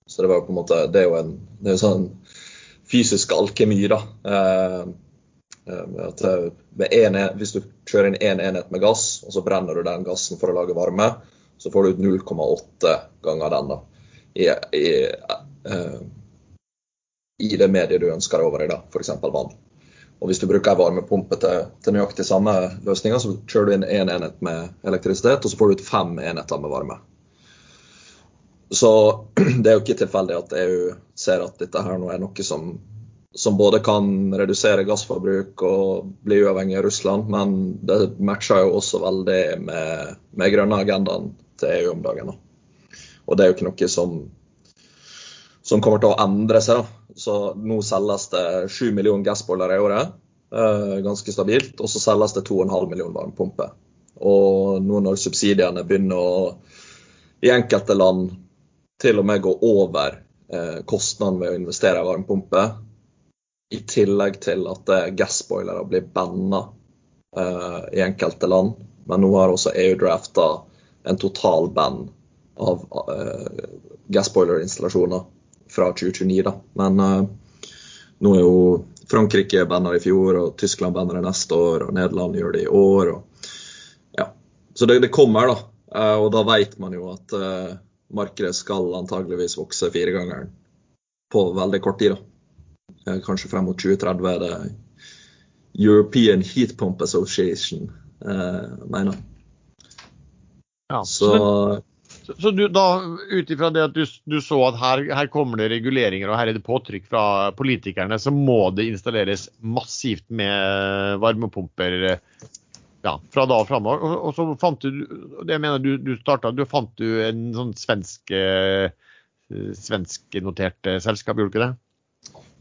Så det var jo på en måte, det er jo en det er sånn fysisk alkemi, da. At en, hvis du kjører inn én en enhet med gass, og så brenner du den gassen for å lage varme, så får du ut 0,8 ganger den da, i, i, uh, i, det mediet du ønsker over i, da, f.eks. vann. Og Hvis du bruker en varmepumpe til, til nøyaktig samme løsninger, så kjører du inn én en enhet med elektrisitet, og så får du ut fem enheter med varme. Så <clears throat> det er jo ikke tilfeldig at EU ser at dette her nå er noe som, som både kan redusere gassforbruk og bli uavhengig av Russland, men det matcher jo også veldig med, med grønne agendaen til EU om dagen. Og det er jo ikke noe som, som kommer til å endre seg. da. Så nå selges det 7 millioner gassboller i året, eh, ganske stabilt. Og så selges det 2,5 millioner varmepumper. Og nå når subsidiene begynner å i enkelte land til og med gå over kostnaden ved å investere i varmepumpe, i tillegg til at eh, gassboilere blir banna eh, i enkelte land. Men nå har også EU drafta en total band av uh, gassboilerinstallasjoner fra 2029. Da. Men nå er jo Frankrike banna i fjor, og Tyskland banner det neste år, og Nederland gjør det i år. Og, ja. Så det, det, kommer, da. Og da vet man jo at markedet skal antageligvis vokse firegangeren på veldig kort tid. da. Kanskje frem mot 2030 er det European Heat Pump Association mener. Ja, så, så, så du, da, ut ifra det at du, du så at her, her, kommer det reguleringer og her er det påtrykk fra politikerne, så må det installeres massivt med varmepumper ja, fra da og framover. Og, og, så fant du det jeg mener du, du starta, du fant du en sånn svensk eh, svensknotert selskap, gjorde du ikke det?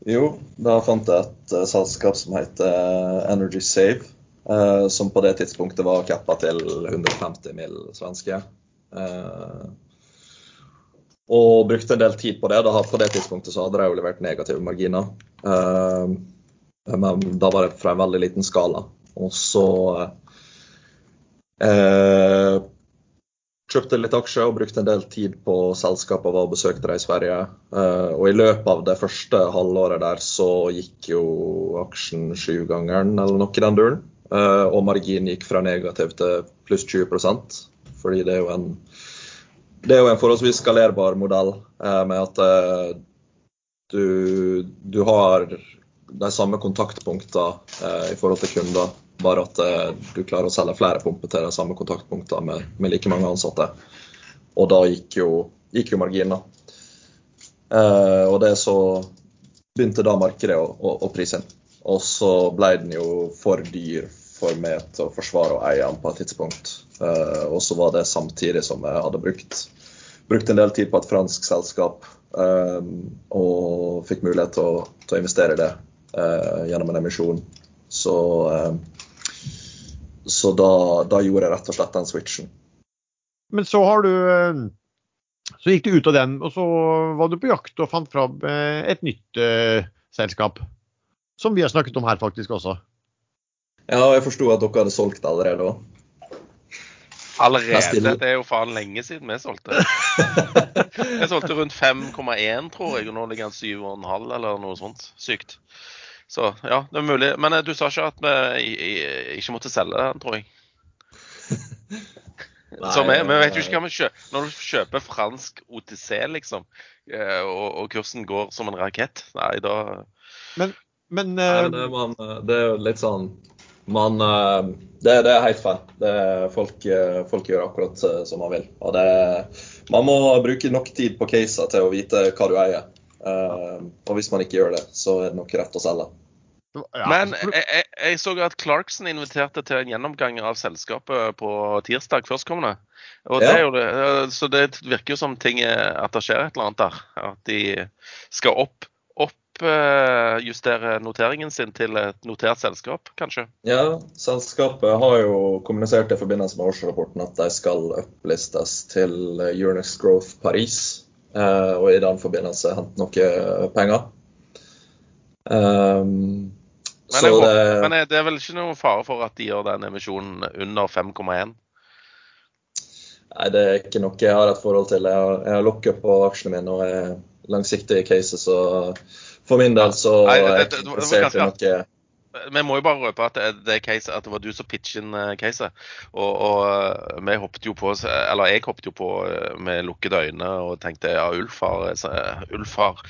Jo, da fant jeg et uh, selskap som heter Energy Save. Som på det tidspunktet var cappa til 150 mill. svenske. Og brukte en del tid på det. Da, på det tidspunktet så hadde de jo levert negative marginer. Men da var det fra en veldig liten skala. Og så kjøpte litt aksjer og brukte en del tid på selskapet og besøkte dem i Sverige. og i løpet av det første halvåret der så gikk jo aksjen sjugangeren eller noe i den duren. Eh, og marginen gikk fra negativ til pluss 20% fordi det er jo en, det er jo en forholdsvis skalerbar modell eh, med at eh, du, du, har de samme kontaktpunktene i forhold til kunder, bare at du klarer å selge flere pumper til de samme kontaktpunktene med, med, like mange ansatte. Og da gikk jo, gikk jo marginen. og det så begynte da markedet å, å, å prise den. Og så ble den jo for dyr for meg til å forsvare og eie den på et tidspunkt. Eh, og så var det samtidig som jeg hadde brukt, brukt en del tid på et fransk selskap. eh, og fikk mulighet til å, til å investere i det uh, gjennom en emisjon. Så, uh, så da, da, gjorde jeg rett og slett den switchen. Men så har du Så gikk du ut av den, og så var du på jakt og fant fram et nytt selskap. Som vi har snakket om her faktisk også. Ja, og jeg forsto at dere hadde solgt allerede òg. Allerede? Det er jo faen lenge siden vi solgte. <laughs> Jeg solgte rundt 5,1 tror jeg, og nå ligger den 7,5 eller noe sånt. Sykt. Så ja, det er mulig. Men eh, du sa ikke at vi ikke måtte selge den, tror jeg. <laughs> Nei, så vi, vi, vet jo ikke hva vi kjøper. Når du kjøper fransk OTC, liksom, eh, og, og kursen går som en rakett, nei, da Men, men nei, det, man, det er jo litt sånn eh, det, det er helt feil. Folk, eh, folk, gjør akkurat eh, som man vil. Og det, man må bruke nok tid på caser til å vite hva du eier. Og hvis man ikke gjør det, så er det nok rett å selge. Ja, Men jeg, jeg, jeg så at Clarkson inviterte til en gjennomgang av selskapet på tirsdag førstkommende. Og det Ja. jo eh, så det virker jo som ting er, at det skjer et eller annet der. At de skal opp oppjustere noteringen sin til et notert selskap, kanskje. Ja, selskapet har jo kommunisert i forbindelse med årsrapporten at de skal opplistes til Euronext Growth Paris, eh, og i den forbindelse hente noe penger. Um, Men, det, håper- men det er vel ikke noen fare for at de gjør den emisjonen under 5,1? nei, det er ikke noe jeg har et forhold til. Jeg har, jeg har lockup på aksjene mine og er langsiktig i cases, så for min del så Nei, det- det, det- det det, det, i ganske- noe Vi må jo bare røpe at det, det, case, at det var du som pitchet inn eh, caset. Og, og eh, vi hoppet jo på, eller jeg hoppet jo på eh, med lukkede øyne og tenkte ja, Ulf har, Ulf har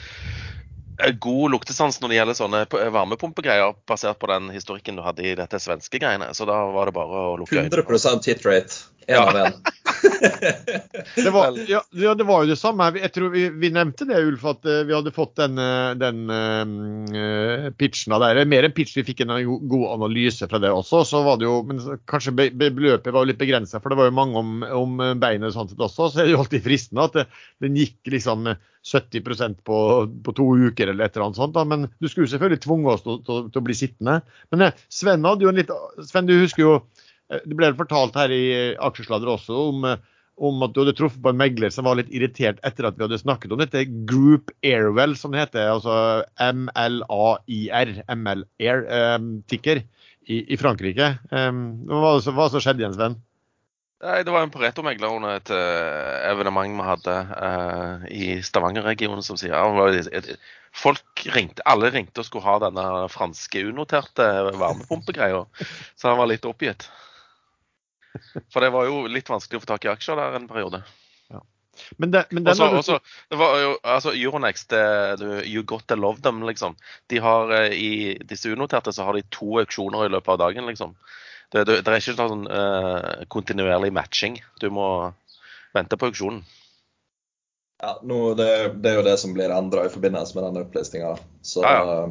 god luktesans når det gjelder sånne varmepumpegreier, basert på den historikken du hadde i dette svenske greiene. Så da var det bare å lukke øynene. 100 hit rate. Én Ja. av én. <laughs> <laughs> Det var, ja, ja, det var jo det samme. Jeg tror vi, vi nevnte det, Ulf, at eh, vi hadde fått den, eh, den uh, pitchen av der. Mer enn pitch, vi fikk en god analyse fra det også. Så var det jo, men kanskje be- be- beløpet var jo litt begrensa, for det var jo mange om, om beinet sånn sett også. Så er det jo alltid fristende at det, den gikk liksom 70% på, på to uker eller et eller annet sånt. Da. Men du skulle jo selvfølgelig tvunget oss til, til, til å bli sittende. Men Sven hadde jo en litt Sven, du husker jo Det ble fortalt her i eh, Aksjesladder også om eh, om at du hadde truffet på en megler som var litt irritert etter at vi hadde snakket om dette Group Airwell, som det heter. Altså MLAIR, ML-Air, um, ticker, i, i Frankrike. Um, hva hva som skjedde igjen, Sven? Nei, Det var en Pareto-megler under et eh, evenement vi hadde uh, i Stavanger-regionen som sier ja, Folk ringte, alle ringte og skulle ha denne franske unoterte varmepumpegreia. Så han var litt oppgitt. For det var jo litt vanskelig å få tak i aksjer der en periode. Men, det, men Og den så, har du- også, det var jo, altså Euronext, det, you got to love them, liksom. De har eh, I disse unoterte så har de to auksjoner i løpet av dagen, liksom. Det, det, det er ikke sånn uh, kontinuerlig matching. Du må vente på auksjonen. Ja, nå, det, det er jo det som blir endra i forbindelse med denne opplistinga. Så Ja,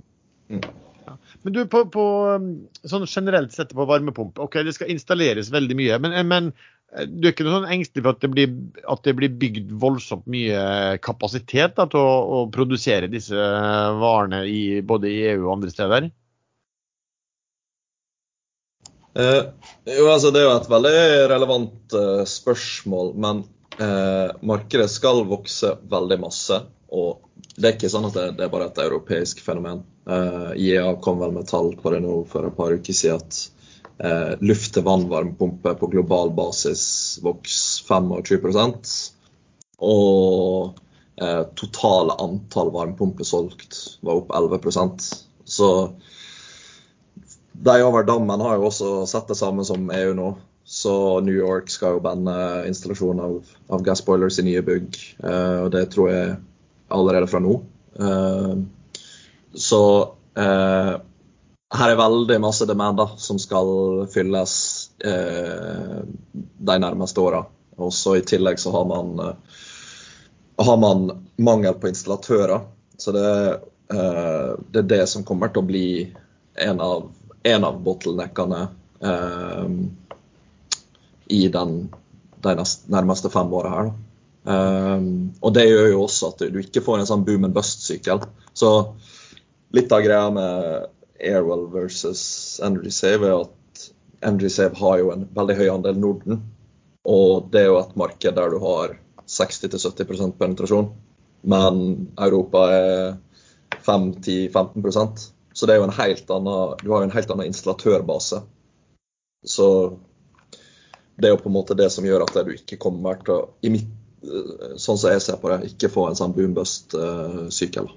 Men du, på, på um, sånn generelt sett på varmepumpe, ok, det skal installeres veldig mye. Men, men eh, du er ikke noe sånn engstelig for at det blir, at det blir bygd voldsomt mye kapasitet da, til å, å produsere disse varene i, både i EU og andre steder? Eh, jo, altså Det er jo et veldig relevant eh, spørsmål, men eh, markedet skal vokse veldig masse. Og det er ikke sånn at det, det er bare et europeisk fenomen. Eh, IEA kom vel med tall på det nå for et par uker siden at uh, luft-til-vann-varmepumpe på global basis vokser 25 Og uh, totale antall varmepumper solgt var opp 11% Så de over dammen har jo også sett det samme som EU nå. Så New York skal jo banne installasjon av, av gassboilers i nye bygg. Eh, og det tror jeg allerede fra nå. Eh, så eh, her er veldig masse demand som skal fylles eh, de nærmeste åra. Og så i tillegg så har man, eh, har man mangel på installatører. Så det, eh, det er det som kommer til å bli en av, en av bottleneckene eh, i den, de nærmeste fem åra her. Eh, og det gjør jo også at du ikke får en sånn boom and bust-sykkel. Så litt av greia med Airwell versus Energy Save er at Energy Save har jo en veldig høy andel Norden. Og det er jo et marked der du har 60-70% penetrasjon. Men Europa er 5-10-15% Så det er jo en helt annen, du har jo en helt annen installatørbase. Så det er jo på en måte det som gjør at du ikke kommer til å, mitt, sånn som jeg ser på det, ikke få en sånn boom-bust-sykkel.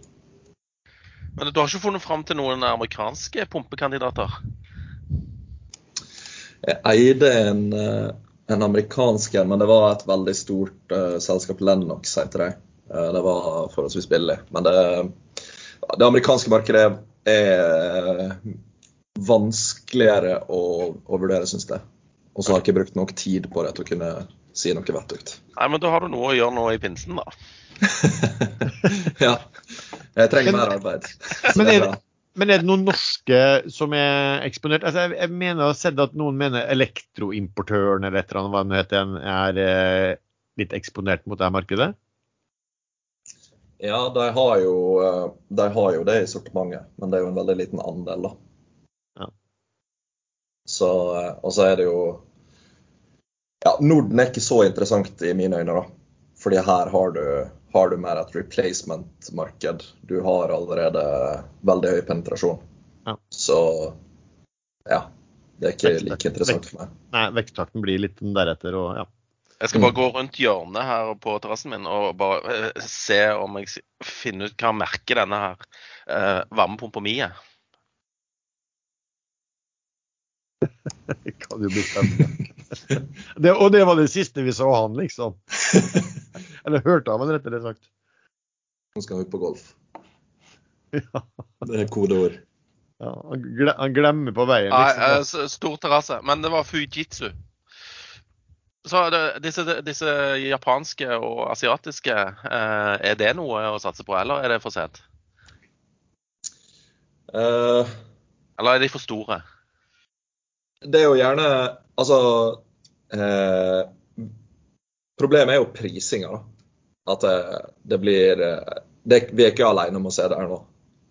Men du har ikke funnet fram til noen amerikanske pumpekandidater? Jeg eide en, eh, en amerikansk en, men det var et veldig stort uh, selskap, Lennox heter det. Uh, det var forholdsvis billig. Men det, det amerikanske markedet er vanskeligere å, å vurdere, syns jeg. Og så har jeg ikke brukt nok tid på det til å kunne si noe vettugt. Nei, men da har du noe å gjøre nå i pinsen, da. <laughs> ja. Jeg trenger mer arbeid. <laughs> Men er det. Men er det noen norske som er eksponert? Altså, jeg, jeg mener jeg har sett at noen mener Elektroimportøren eller et eller annet hva den heter, er eh, litt eksponert mot det markedet? Ja, de har, jo, eh, de har jo det i sortimentet, men det er jo en veldig liten andel, da. Ja. Så, eh, og så er det jo Ja, Norden er ikke så interessant i mine øyne, da. Fordi her har du, har du mer et replacement-marked. Du har allerede veldig høy penetrasjon. Ja. Så ja. Det er ikke like interessant for meg. Nei, veksttakten blir litt deretter og ja. Jeg skal bare gå rundt hjørnet her på terrassen min og bare eh, se om jeg finner ut hva merket denne her eh, varmepumpa mi er. Det kan jo bestemme. det, og det var det siste vi så han, liksom. Eller hørte av han, rettere sagt. Nå skal vi på golf. Ja, Det er kodeord. ja, han, glemmer på veien, Nei, liksom. eh, stor terrasse. Men det var Fujitsu. Så det, disse, disse japanske og asiatiske, eh, er det noe å satse på, eller er det for sent? Uh, Eller er de for store? Det er jo gjerne Altså eh, Problemet er jo prisinga, da. At det, det blir eh, det, Vi er ikke alene om å se det her nå.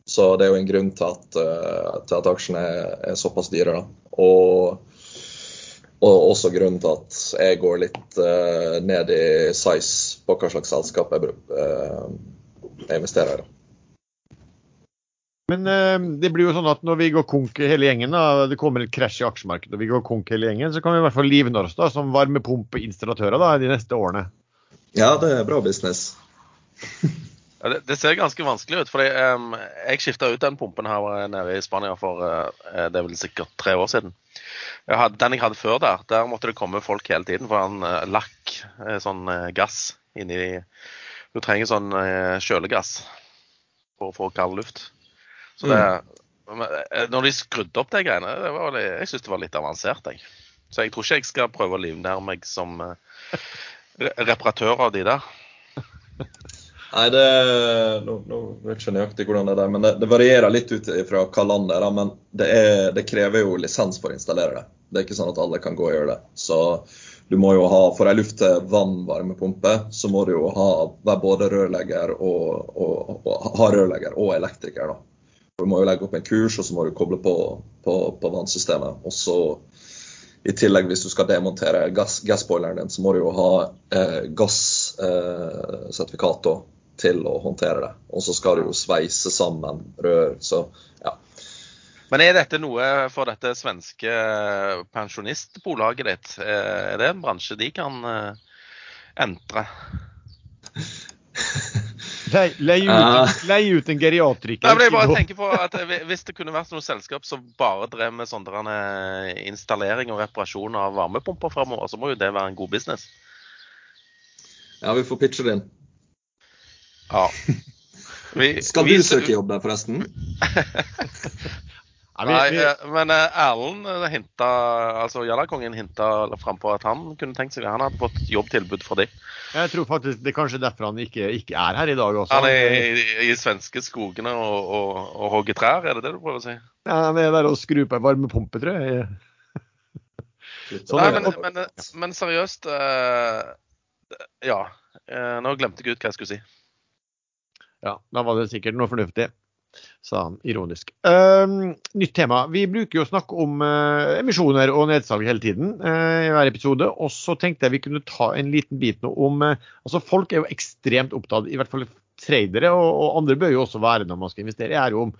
Så det er jo en grunn til at, eh, til at aksjene er, er såpass dyre. da. Og, og også grunnen til at jeg går litt eh, ned i size på hva slags selskap jeg, eh, jeg investerer i. Men eh, det blir jo sånn at når vi går konk hele gjengen, da, det kommer et krasj i aksjemarkedet, og vi går konk hele gjengen, så kan vi i hvert fall livnære oss da, som varmepumpeinstallatører da, de neste årene. Ja, det er bra business. Ja, det, det ser ganske vanskelig ut. fordi um, Jeg skifta ut den pumpen her eh, nede i Spania for uh, det er vel sikkert tre år siden. Jeg hadde, den jeg hadde før der, der måtte det komme folk hele tiden. For han uh, lakk uh, sånn gass inni Du trenger sånn kjølegass for å få kald luft. Så det, men, eh, når de skrudde opp de greiene, det var, jeg syns det var litt avansert. Jeg. Så jeg tror ikke jeg skal prøve å livnære meg som eh, reparatør av de der. <laughs> Nei, det, nå, nå vet ikke nøyaktig hvordan det er men det, det varierer litt ut fra hva land det er. Men det, er, det krever jo lisens for å installere det. Det er ikke sånn at alle kan gå og gjøre det. Så du må jo ha, For ei luft-til-vann-varmepumpe, så må du jo ha være både rørlegger og, og, og ha rørlegger og elektriker. da. Du må jo legge opp en kurs, og så må du koble på, på, på vannsystemet. Og så i tillegg, hvis du skal demontere gass, din, så må du jo ha eh, gassertifikat eh, til å håndtere det. Og så skal du jo sveise sammen rør. Så ja. Men er dette noe for dette svenske pensjonistbolaget ditt? Eh, Er det en bransje de kan eh, entre? Leie lei ut, Ja. ut en geriatriker. Nei, men jeg bare tenker på at eh, Hvis det kunne vært noe selskap som bare drev med sånn der, eh, installering og reparasjon av varmepumper fremover, så må jo det være en god business. ja, vi får pitche det inn. Ja. <laughs> Vi, Skal vi- du søke jobb der, forresten? <laughs> Nei, vi, Nei, vi, eh, men eh, Erlend eh, hinta, altså Jallakongen hinta frampå at han kunne tenkt seg Han hadde fått jobbtilbud fra de. jeg tror faktisk det er kanskje derfor han ikke, ikke er her i dag også. Han er i, i svenske skogene og, og, og hogger trær, er det det du prøver å si? Ja, han er der og skrur på en varmepumpe, tror jeg. Sånn Nei, men, men, men seriøst uh, Ja. Uh, nå glemte jeg ut hva jeg skulle si. Ja, da var det sikkert noe fornuftig, sa han ironisk. Uh, nytt tema. Vi bruker jo å snakke om uh, emisjoner og nedsalg hele tiden uh, i hver episode. Og så tenkte jeg vi kunne ta en liten bit nå om eh, Altså, folk er jo ekstremt opptatt, i hvert fall tradere, og, og andre bør jo også være når man skal investere, er jo om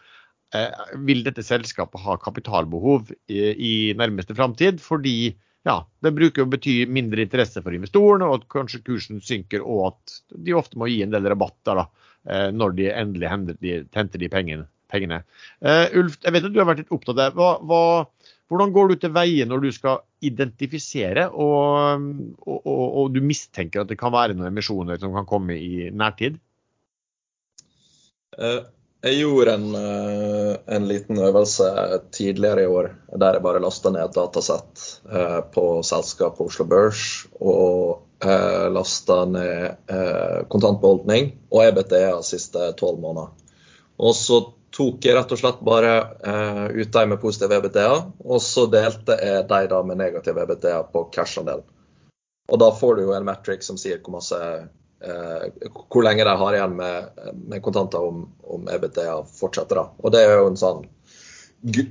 vil dette selskapet ha kapitalbehov i, i nærmeste framtid. Fordi ja, det bruker å bety mindre interesse for investorene, og at kanskje kursen synker, og at de ofte må gi en del rabatter da, eh, når de endelig henter de, pengene. Eh, Ulf, jeg vet at du har vært litt opptatt av det. Hva, hva, hvordan går du til veie når du skal identifisere og, og, og, og du mistenker at det kan være noen emisjoner som kan komme i nærtid? Eh, Jeg gjorde en, eh, en liten øvelse tidligere i år der jeg bare lasta ned et datasett eh, på selskapet Oslo Børs og uh, lasta ned eh, kontantbeholdning og EBTA siste tolv måneder. Og så tok jeg rett og slett bare eh, ut de med positiv EBTA, og så delte jeg de da med negativ EBTA på cash-andelen. Og da får du jo en metric som sier hvor, masse, eh, hvor lenge de har igjen med, med kontanter om, om EBTA fortsetter. da. Og det er jo en sånn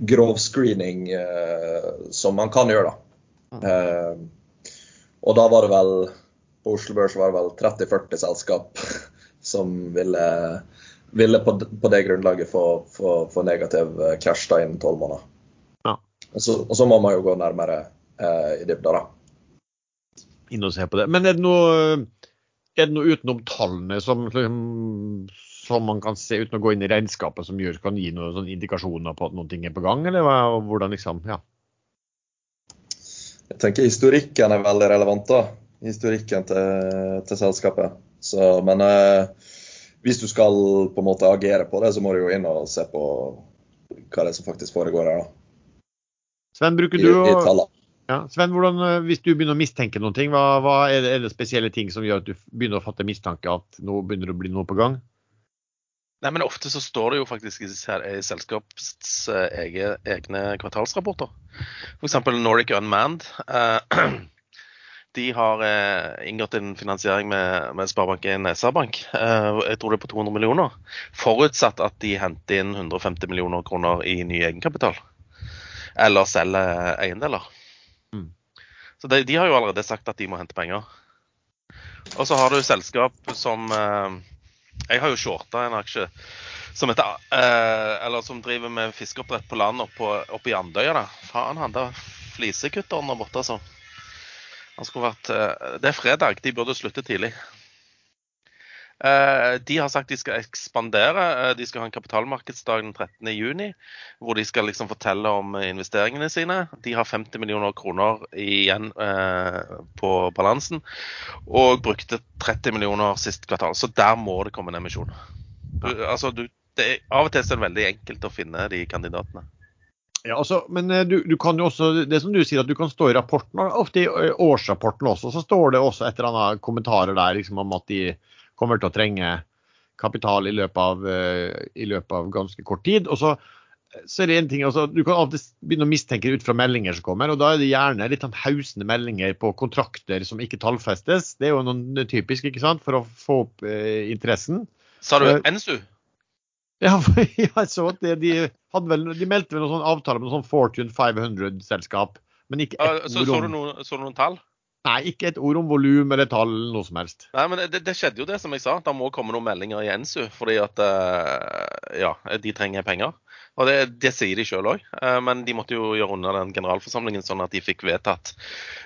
grov screening eh, som man kan gjøre, da. Eh, og da var det vel på Oslo Børs var det vel 30-40 selskap <laughs> som ville ville på, på det grunnlaget få, få, få negativ eh, cash da innen tolv måneder. Ja. Og, så, og, så, må man jo gå nærmere eh, i dybda, da. Inn og se på det. Men er det noe, er det noe utenom tallene som, som, man kan se uten å gå inn i regnskapet, som gjør, kan gi noen indikasjoner på at noen ting er på gang, eller hva, hvordan liksom, ja? Jeg tenker historikken er veldig relevant, da. Historikken til, til selskapet. Så, men eh, hvis du skal på en måte agere på det, så må du jo inn og se på hva det er som faktisk foregår her. da. Sven, bruker du å... Ja, Sven, hvordan, eh, hvis du begynner å mistenke noen ting, hva, hva er, det, er, det, spesielle ting som gjør at du begynner å fatte mistanke at nå begynner det å bli noe på gang? Nei, men Ofte så står det jo faktisk i, i selskapets egne, egne kvartalsrapporter. F.eks. Nordic Unmanned. Uh, <clears throat> de har eh, inngått en finansiering med, med Sparebank1 SR-Bank. Eh, jeg tror det er på 200 millioner. Forutsatt at de henter inn 150 millioner kroner i ny egenkapital. Eller selger eiendeler. Så de, de, har jo allerede sagt at de må hente penger. Og så har du selskap som eh, Jeg har jo shorta en aksje som heter eh, Eller som driver med fiskeoppdrett på land oppe, oppe i Andøya. da. Faen, han der flisekutteren der borte, altså. Vært, eh, det er fredag, de burde slutte tidlig. Eh, de har sagt de skal ekspandere. Eh, de skal ha en kapitalmarkedsdag den 13.6, hvor de skal liksom fortelle om investeringene sine. De har 50 millioner kroner igjen på balansen, og brukte 30 millioner sist kvartal. Så der må det komme en emisjon. Altså, du, er, av og til er det veldig enkelt å finne de kandidatene. Ja, altså, men eh, du, du, kan jo også, det som du sier, at du kan stå i rapporten, ofte i eh, årsrapporten også, så står det også et eller annet kommentarer der liksom, om at de kommer til å trenge kapital i løpet av, eh, i løpet av ganske kort tid. og så, så er det en ting, altså, Du kan alltid begynne å mistenke ut fra meldinger som kommer, og da er det gjerne litt sånn hausende meldinger på kontrakter som ikke tallfestes. Det er jo noe typisk ikke sant, for å få opp eh, interessen. Sa du NSU? <laughs> Ja, jeg så at de, vel, de meldte vel noen sånn avtale med noen sånn Fortune 500-selskap. Men ikke ett så, så du, noen, så du noen tall? Nei, ikke et ord om volum eller tall, eller noe som helst. Nei, men det, det, skjedde jo det, som jeg sa. Det må komme noen meldinger i NSU, fordi at uh, ja, de trenger penger. Og det, det sier de sjøl òg, eh, men de måtte jo gjøre unna den generalforsamlingen sånn at de fikk vedtatt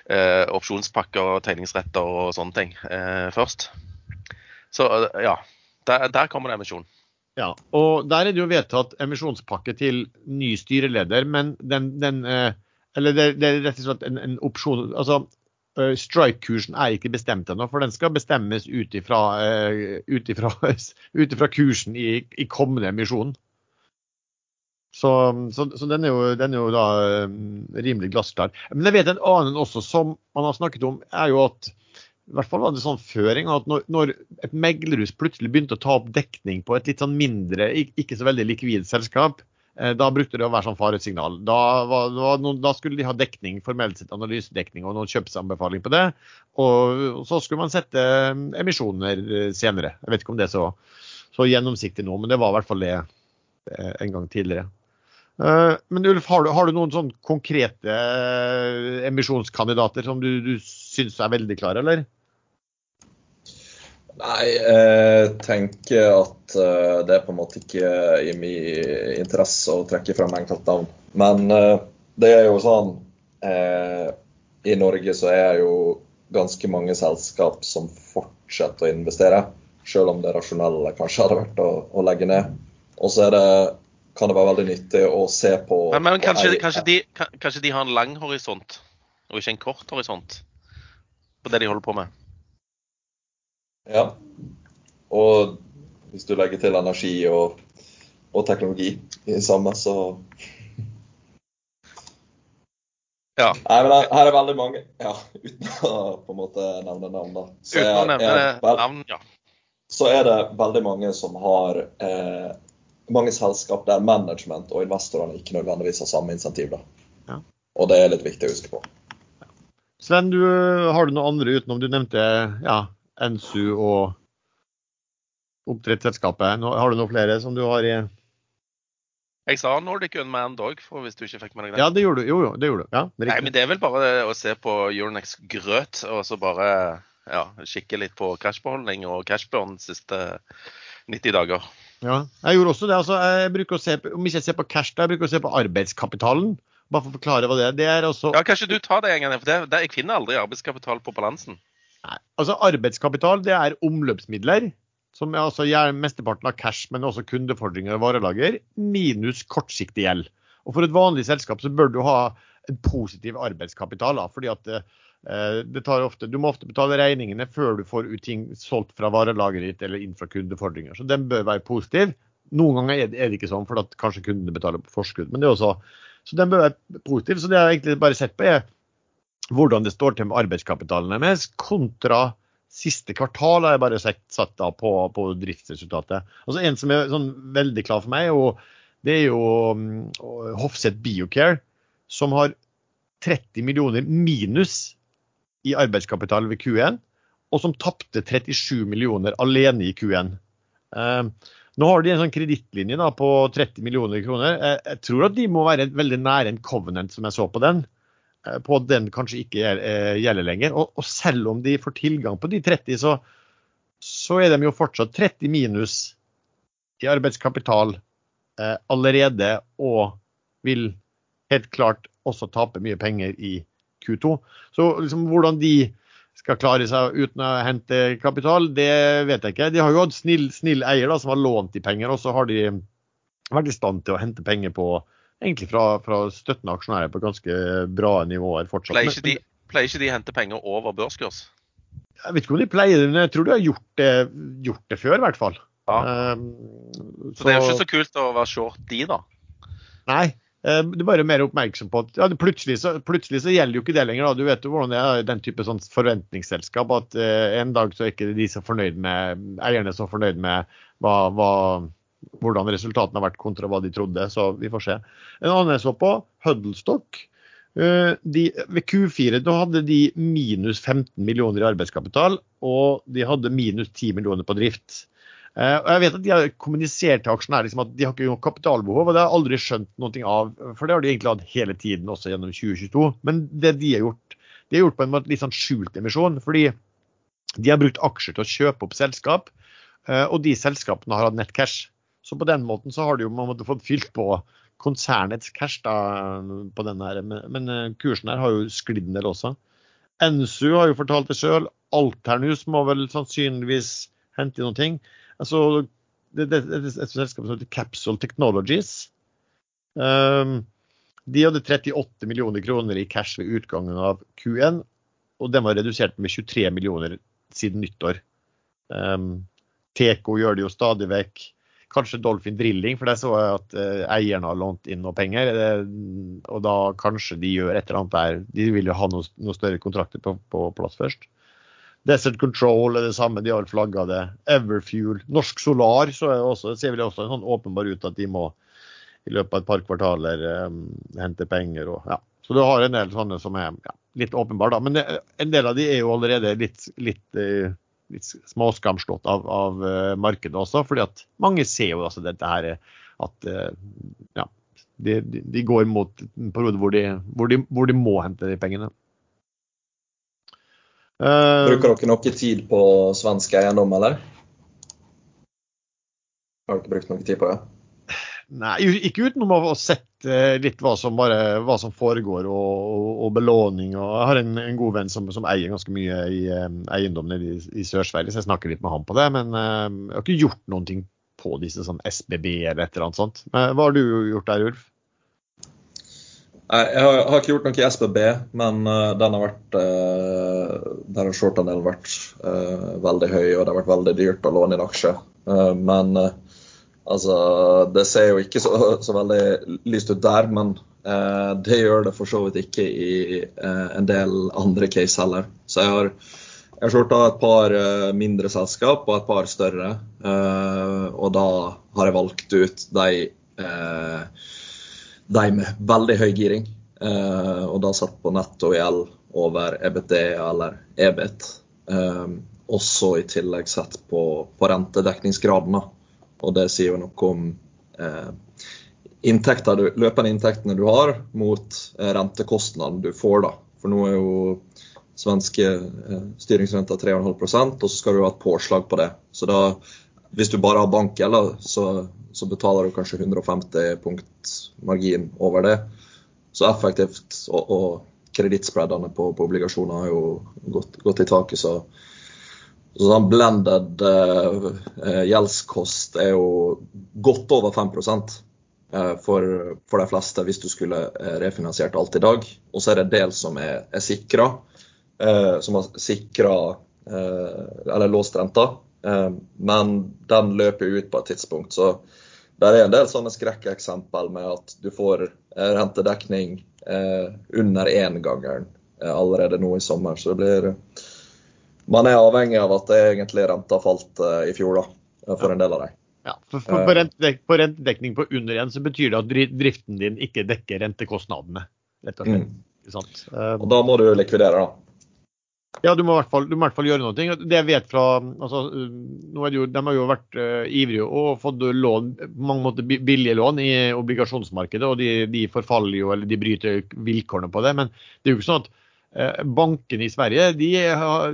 uh, opsjonspakker og tegningsretter og sånne ting først. Så ja, der, der kommer det emisjon. Ja, og Der er det jo vedtatt emisjonspakke til ny styreleder, men den, den eh, Eller det, det, er rett og slett en, en opsjon altså eh, Strike-kursen er ikke bestemt ennå, for den skal bestemmes <laughs> ut ifra, kursen i, i, kommende emisjon. Så, så, så den, er jo, den, er jo, da rimelig glassklar. Men jeg vet en annen også som man har snakket om, er jo at i hvert fall var det sånn føring at når, når, et meglerhus plutselig begynte å ta opp dekning på et litt sånn mindre, ikke så veldig likvid selskap, eh, da brukte det å være sånn faresignal. Da, var, noen, da, skulle de ha dekning, formelt sett analysedekning og noen kjøpsanbefaling på det. Og så skulle man sette eh, emisjoner eh, senere. Jeg vet ikke om det er så, så gjennomsiktig nå, men det var i hvert fall det en gang tidligere. Men Ulf, har du, har du noen sånn konkrete emisjonskandidater som du, du syns er veldig klare, eller? Nei, jeg tenker at eh, det er på en måte ikke i min interesse å trekke frem enkeltnavn. Men eh, det er jo sånn eh, I Norge så er det jo ganske mange selskap som fortsetter å investere. Selv om det rasjonelle kanskje hadde vært å, å legge ned. Og så det, kan det være veldig nyttig å se på Men, men kanskje, kanskje, de, kanskje de har en lang horisont, og ikke en kort horisont? På det de holder på med? Ja. Og hvis du legger til energi og, og teknologi i samme, så Ja. Nei, men her er veldig mange Ja, uten å på en måte nevne navn, da. Så uten å nevne navn, ja. Så er det veldig mange som har eh, mange selskap der management og investorene ikke nødvendigvis har samme insentiv. da. Ja. Og det er litt viktig å huske på. Sven, du, har du noe andre utenom? Du nevnte ja, NSU og oppdrettsselskapet. Har du noen flere som du har i Jeg sa Nordic Unmanned òg, hvis du ikke fikk med deg det. Ja, det gjorde du. Jo, jo, det gjorde du. Ja, det Nei, men det er vel bare å se på Euronex grøt, og så bare ja, kikke litt på cashbeholdning og cashburn de siste 90 dager. Ja, jeg gjorde også det. Altså, jeg bruker å se på, om ikke jeg ser på cash, da, jeg bruker å se på arbeidskapitalen. Bare for å forklare hva det er. Det er også... Ja, Kanskje du tar det en gang, for det, det, jeg finner aldri arbeidskapital på balansen. Nei, altså arbeidskapital det er omløpsmidler, som er altså mesteparten av cash, men også kundefordringer og varelager, minus kortsiktig gjeld. Og For et vanlig selskap så bør du ha en positiv arbeidskapital. Da, fordi at eh, det tar ofte, Du må ofte betale regningene før du får ut ting solgt fra varelageret ditt eller inn fra kundefordringer. Så den bør være positiv. Noen ganger er det, ikke sånn, for at kanskje kundene betaler på forskudd. men det er også, Så den bør være positiv. Så det jeg egentlig bare sett på, er hvordan det står til med arbeidskapitalen deres kontra siste kvartal har jeg bare sett, satt da på, på driftsresultatet. Altså En som er sånn veldig klar for meg, det er jo um, Hofseth Biocare, som har 30 millioner minus i arbeidskapital ved Q1, og som tapte 37 millioner alene i Q1. Eh, nå har de en sånn kredittlinje på 30 millioner kroner. Jeg, jeg tror at de må være veldig nære en covenant, som jeg så på den på at den kanskje ikke eh, gjelder lenger. Og, og selv om de får tilgang på de 30, så, så er de jo fortsatt 30 minus i arbeidskapital eh, allerede, og vil helt klart også tape mye penger i Q2. Så liksom, hvordan de skal klare seg uten å hente kapital, det vet jeg ikke. De har jo hatt snill, snill eier da, som har lånt de penger, og så har de vært i stand til å hente penger på egentlig fra, fra støttende aksjonærer på ganske bra nivåer fortsatt. Pleier ikke, de, pleier ikke de hente penger over børskurs? Jeg vet ikke om de pleier det, men jeg tror de har gjort det, gjort det før, i hvert fall. Ja. Um, Så det er jo ikke så kult å være short de, da. Nei. Um, Du er bare mer oppmerksom på at ja, plutselig, så, plutselig så gjelder jo ikke det lenger. Da. Du vet jo hvordan det er den type sånn forventningsselskap. At uh, en dag så er ikke de så fornøyd med eierne så fornøyd med hva, hva, hvordan resultatene har vært kontra hva de trodde. Så vi får se. En annen jeg så på, Huddlestock. Eh, De, ved Q4 da hadde de minus 15 millioner i arbeidskapital, og de hadde minus 10 millioner på drift. Eh, og jeg vet at De har kommunisert til aksjonærer liksom at de har ikke noe kapitalbehov, og det har jeg aldri skjønt noe av. For det har de egentlig hatt hele tiden, også gjennom 2022. Men det de har gjort, de har gjort på en måte litt sånn skjult emisjon. fordi de har brukt aksjer til å kjøpe opp selskap, eh, og de selskapene har hatt nettcash. Så på den måten så har du jo man måtte fått fylt på konsernets cash da, på den her. Men, men eh, kursen her har jo sklidd en del også. NSU har jo fortalt det sjøl. Alternus må vel sannsynligvis hente inn noen ting. Altså, det, det, det er et selskap som heter Capsule Technologies. Um, de hadde 38 millioner kroner i cash ved utgangen av Q1, og den var redusert med 23 millioner siden nyttår. Um, Teco gjør det jo stadig vekk. Kanskje Dolphin Drilling, for der så jeg at eh, eierne har lånt inn noe penger. eh, og da kanskje de gjør et eller annet der. De vil jo ha noen noe større kontrakter på, på plass først. Desert Control er det samme, de har flagga det. Everfuel. Norsk Solar så også, ser vel også sånn åpenbar ut at de må i løpet av et par kvartaler um, hente penger. Og, ja. Så du har en del sånne som er ja, litt åpenbare, da. Men det, en del av de er jo allerede litt, litt, eh, litt småskamslått av, av eh, markedet også. fordi at mange ser jo altså dette her eh, at eh, ja, de, de, går mot en periode hvor de, hvor, hvor de må hente de pengene. Bruker dere noe tid på svensk eiendom, eller? Har dere brukt noe tid på det? Nei, ikke utenom å ha sett eh, litt hva som, bare, hva som foregår og, og, og belåning. Og jeg har en, en god venn som, som eier ganske mye i eh, eiendom nede i, i Sør-Sverige, så jeg snakker litt med han på det. Men eh, jeg har ikke gjort noen ting på disse sånn SBB eller et eller annet sånt. Men hva har du gjort der, Ulf? Jeg har, har ikke gjort noe i SBB, men uh, den har vært uh, Der har short-andelen vært uh, veldig høy, og det har vært veldig dyrt å låne inn aksjer. Uh, men eh, altså Det ser jo ikke så, så veldig lyst ut der, men eh, det gjør det for så vidt ikke i eh, en del andre case heller. Så jeg har Jeg har shorta et par eh, mindre selskap og et par større. Eh, og da har jeg valgt ut de, eh, de med veldig høy giring. Og da satt på netto gjeld over EBT eller EBIT. Også i tillegg sett på, på rentedekningsgraden. Og det sier jo noe om inntekter du, løpende inntektene du har, mot rentekostnaden du får. da. For nå er jo svenske eh, styringsrenta 3,5% og så skal du ha et påslag på det. Så da, hvis du bare har bankgjeld, så, så betaler du kanskje 150 punkt margin over det. Så effektivt, og, og kredittspreadene på, på, obligasjoner har jo gått, gått i taket. så sånn blended eh, gjeldskost er jo godt over 5 eh, for, for de fleste hvis du skulle eh, refinansiert alt i dag. Og så er det en del som er, er sikra eh, som har sikra eh, eller låst renta. Eh, men den løper ut på et tidspunkt. Så det er en del sånne skrekkeksempel med at du får eh, rentedekning eh, under éngangeren eh, allerede nå i sommer. Så det blir Man er avhengig av at det egentlig renta falt i fjor, da, for en del av dem. Ja, for, for, rentedek, på, rentedekning på under igjen, så betyr det at driften din ikke dekker rentekostnadene. rett og slett. Mm. Og da må du likvidere, da. Ja, du må, i hvert fall, må i hvert fall gjøre noe. Det jeg vet fra altså, er jo, De har jo vært uh, ivrige og fått lån, på mange måter billige lån i obligasjonsmarkedet. og de, de, forfaller jo, eller de bryter vilkårene på det. Men det er jo ikke sånn at bankene i Sverige de,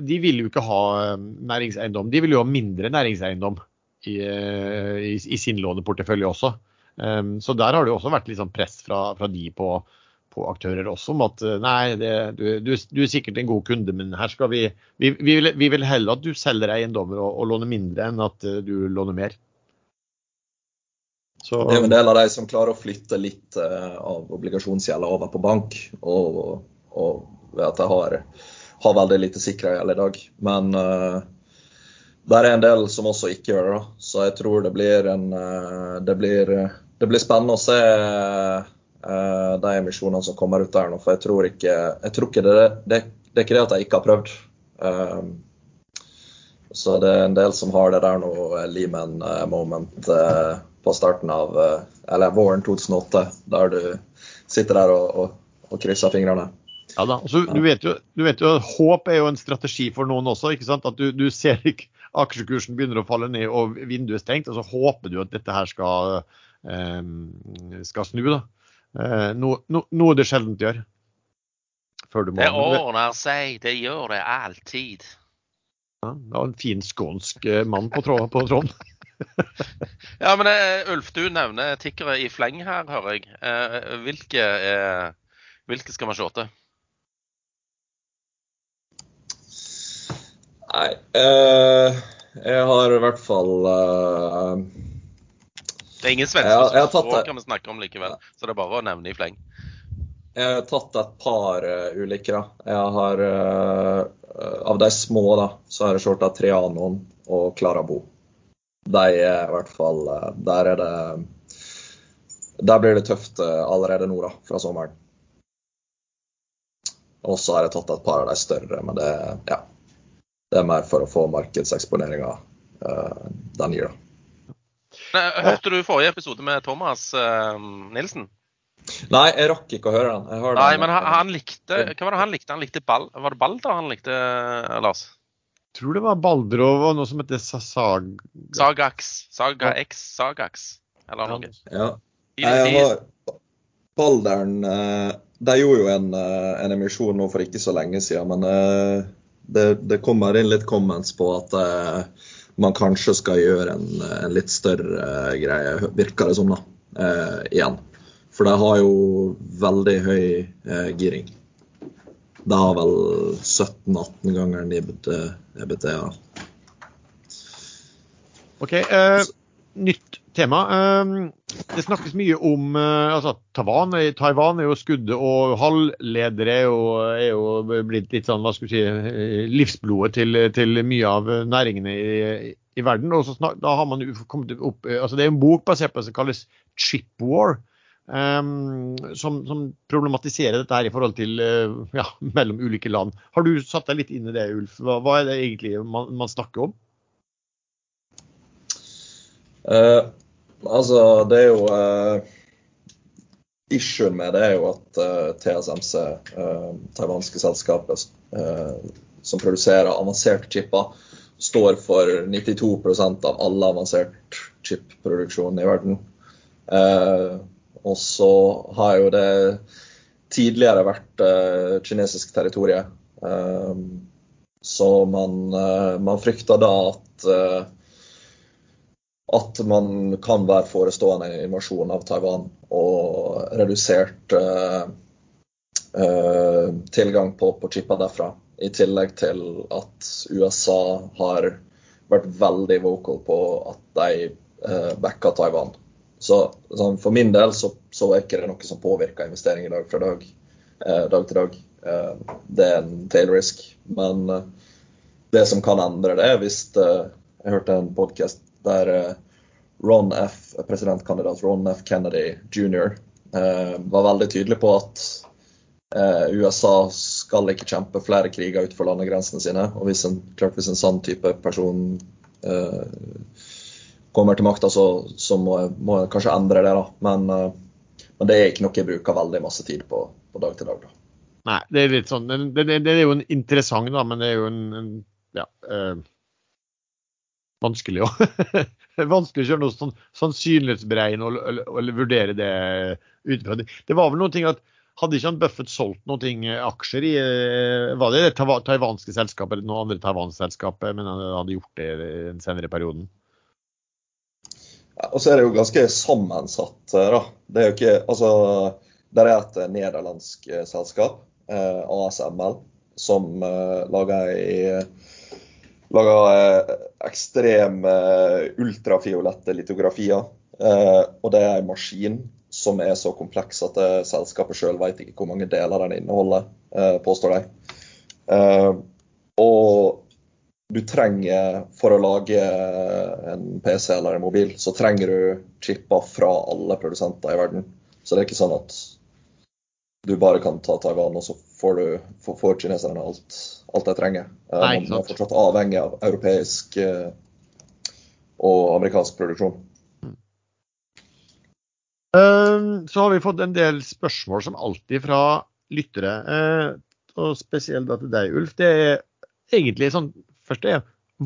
de, vil jo ikke ha eh, næringseiendom. De vil jo ha mindre næringseiendom i, uh, i, i sin låneportefølje også. Så der har det jo også vært litt sånn press fra, fra de på på aktører også om at eh, nei, det, du, du, du, er sikkert en god kunde, men her skal vi Vi, vi, vil, vi vil, heller at du selger eiendommer og, og, låner mindre enn at eh, du låner mer. Så, det er en del av de som klarer å flytte litt av obligasjonsgjelda over på bank, og, og ved at jeg har, har veldig lite sikkerhet i dag. Men uh, det er en del som også ikke gjør det. Så jeg tror det blir, en, uh, det blir, det blir spennende å se uh, de emisjonene som kommer ut der nå. For jeg tror ikke, jeg tror ikke det, det, det, er ikke det at jeg ikke har prøvd. Så det er en del som har det der nå, Lehman moment på starten av Eller våren 2008, der du sitter der og, og, og krysser fingrene. Ja da, altså, du, vet jo, du vet jo at Håp er jo en strategi for noen også. ikke sant? At du, du ser ikke aksjekursen begynner å falle ned og vinduet er stengt, og så håper du at dette her skal, um, skal snu. da. Eh, noe, no, noe det sjelden gjør. det ordner seg, det gjør det alltid. Ja, det var en fin skånsk eh, mann på, tråd, på tråden. <laughs> ja, men uh, Ulf, du nevner tikkere i fleng her, hører jeg. Uh, hvilke, uh, hvilke skal man se til? Nei Jeg har i hvert fall det er ingen svensker som språk kan vi snakke om likevel, så det er bare å nevne i fleng. Jeg har tatt et par uh, ulike. da. Jeg har, uh, Av de små da, så har jeg shorta Trianon og Klarabo. De er i hvert fall uh, Der er det Der blir det tøft allerede nå, da, fra sommeren. Og så har jeg tatt et par av de større, men det, ja, det er mer for å få markedseksponeringa den gir, da. Hørte du forrige episode med Thomas uh, Nilsen? Nei, jeg rakk ikke å høre den. Nei, den. men han, han, likte Hva var det han likte? Han likte ball, Var det Balder han likte, eh, Lars? Jeg tror det var Balder og noe som heter Sag... Sagax. Saga X. Sagax. Eller noe. Ja. Jeg har Balderen eh, De gjorde jo en, en, emisjon nå for ikke så lenge siden, men det, det kommer inn litt comments på at man kanskje skal gjøre en, en litt større uh, greie, virker det som, da, uh, igjen. For de har jo veldig høy uh, giring. Det har vel 17-18 ganger EBT. EBT ja. OK. nytt tema. det snakkes mye om altså, Taiwan. Taiwan er jo skuddet, og halvledere er jo, er jo blitt litt sånn, hva skal vi si, livsblodet til, til mye av næringene i, i verden. og snak, da har man kommet opp, altså Det er en bok basert på det som kalles Chip War. um, som, som, problematiserer dette her i forhold til ja, <laughs> mellom ulike land. Har du satt deg litt inn i det, Ulf? Hva, hva er det egentlig man, man snakker om? Uh, altså, det er jo uh, Issuen med det er jo at TSMC, taiwanske selskapet som produserer avanserte chipper, står for 92% av all avansert chipproduksjon i verden. Eh, og så har jo det tidligere vært eh, kinesisk territorium. Eh, så man, eh, man, frykter da at eh, at man kan være forestående invasjon av Taiwan og redusert eh, tilgang på, på chipper derfra. I tillegg til at USA har vært veldig vocal på at de eh, backer Taiwan. Så sånn, for min del så, så, er ikke det noe som påvirker investering i dag fra dag, dag til dag. Det er en tail risk. Men det som kan endre det, hvis eh, Jeg hørte en podkast der eh, Ron F., presidentkandidat Ron F. Kennedy jr. var veldig tydelig på at USA skal ikke kjempe flere kriger utenfor landegrensene sine. Og hvis en, klart hvis en sånn type person kommer til makta, så, så må, må, jeg, kanskje endre det. da. Men, men, det er ikke noe jeg bruker veldig masse tid på, på dag til dag. da. Nei, det er litt sånn, det, det, det er jo en interessant, da, men det er jo en, en ja, uh, vanskelig å <laughs> vanskelig å kjøre noe sånn sannsynlighetsberegn og, og, og, vurdere det ut fra det. Det var vel noen ting at hadde ikke han Buffett solgt noen aksjer i eh, var det det taiwanske selskapet eller noen andre taiwanske selskapet, men han hadde gjort det i den senere perioden? Og så er det jo ganske sammensatt. Eh, da. Det er jo ikke, altså, Der er et nederlandsk eh, selskap, eh, ASML, som eh, lager, i, lager eh, ekstreme ultrafiolette litografier. Eh, og det er en maskin som er så kompleks at selskapet sjøl vet ikke hvor mange deler den inneholder, påstår de. og du trenger for å lage en PC eller en mobil, så trenger du chipper fra alle produsenter i verden. Så det er ikke sånn at du bare kan ta Taiwan, og så får, du, får kineserne alt, alt de trenger. Eh, Nei, Man er fortsatt avhengig av europeisk eh, og amerikansk produksjon. Um, så har vi fått en del spørsmål som alltid fra lyttere, uh, og spesielt til deg, Ulf. Det er egentlig sånn Først er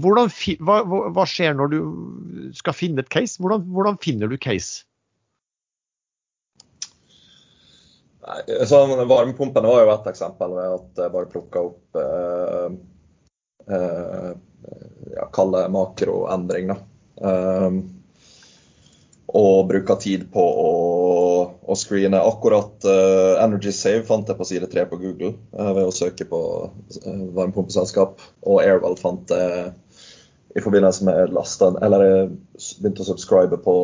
hvordan, hva, hva, skjer når du skal finne et case? Hvordan, hvordan finner du case? Nei, sånn, Varmepumpene var jo et eksempel ved at jeg bare plukka opp eh, eh, ja, Kalle makroendring, da. Eh, og bruka tid på å, å screene. Akkurat eh, Energy Save fant jeg på side tre på Google uh, ved å søke på varmepumpeselskap. Og Airwell fant jeg i forbindelse med lasten, eller jeg begynte å subscribe på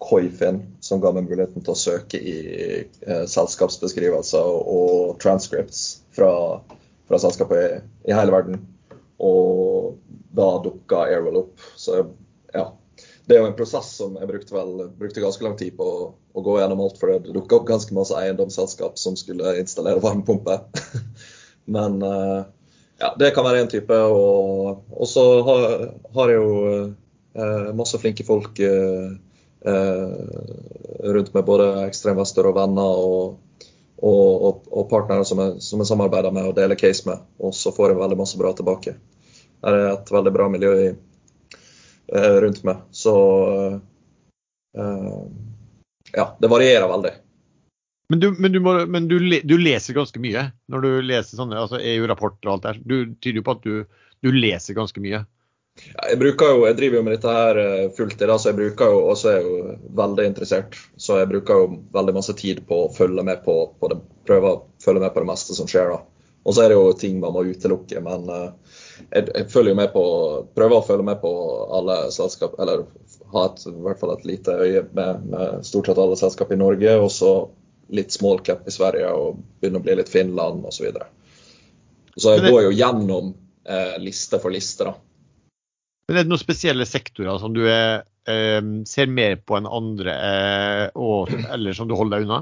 Koifin, som ga meg muligheten til å søke i eh, selskapsbeskrivelser og transcripts fra, fra selskaper i, i, hele verden. Og da dukka Airwell opp. Så ja, det er jo en prosess som jeg brukte, vel, brukte ganske lang tid på å, å gå gjennom alt. For det dukka opp ganske masse eiendomsselskap som skulle installere varmepumpe. <laughs> Men eh, ja, det kan være én type. Og, så har, har, jeg jo eh, masse flinke folk uh, rundt meg, både ekstremvester og venner og, og, og partnere som jeg, som jeg, samarbeider med og deler case med. Og så får jeg veldig masse bra tilbake. Det er et veldig bra miljø i Eh, rundt meg. Så uh, ja, det varierer veldig. Men, du, men, du, må, men du, du, leser ganske mye når du leser sånne altså EU-rapporter og alt der. Du tyder jo på at du leser ganske mye. Jeg, jo, jeg driver jo med dette her fulltid, så jeg bruker jo, også er jo veldig interessert. Så jeg bruker jo veldig masse tid på å følge med på, på det, prøve å følge med på det meste som skjer. da. Og så er det jo ting man må utelukke. Men uh, jeg, jeg, følger med på, prøver å følge med på alle selskap, eller ha et, i hvert fall et lite øye med, med stort sett alle selskap i Norge. Og så litt small cap i Sverige og begynne å bli litt Finland osv. Så, videre. så jeg går jo gjennom eh, liste for liste, da. Men Er det noen spesielle sektorer som du er eh, ser mer på enn andre, eh, og, eller som du holder deg unna?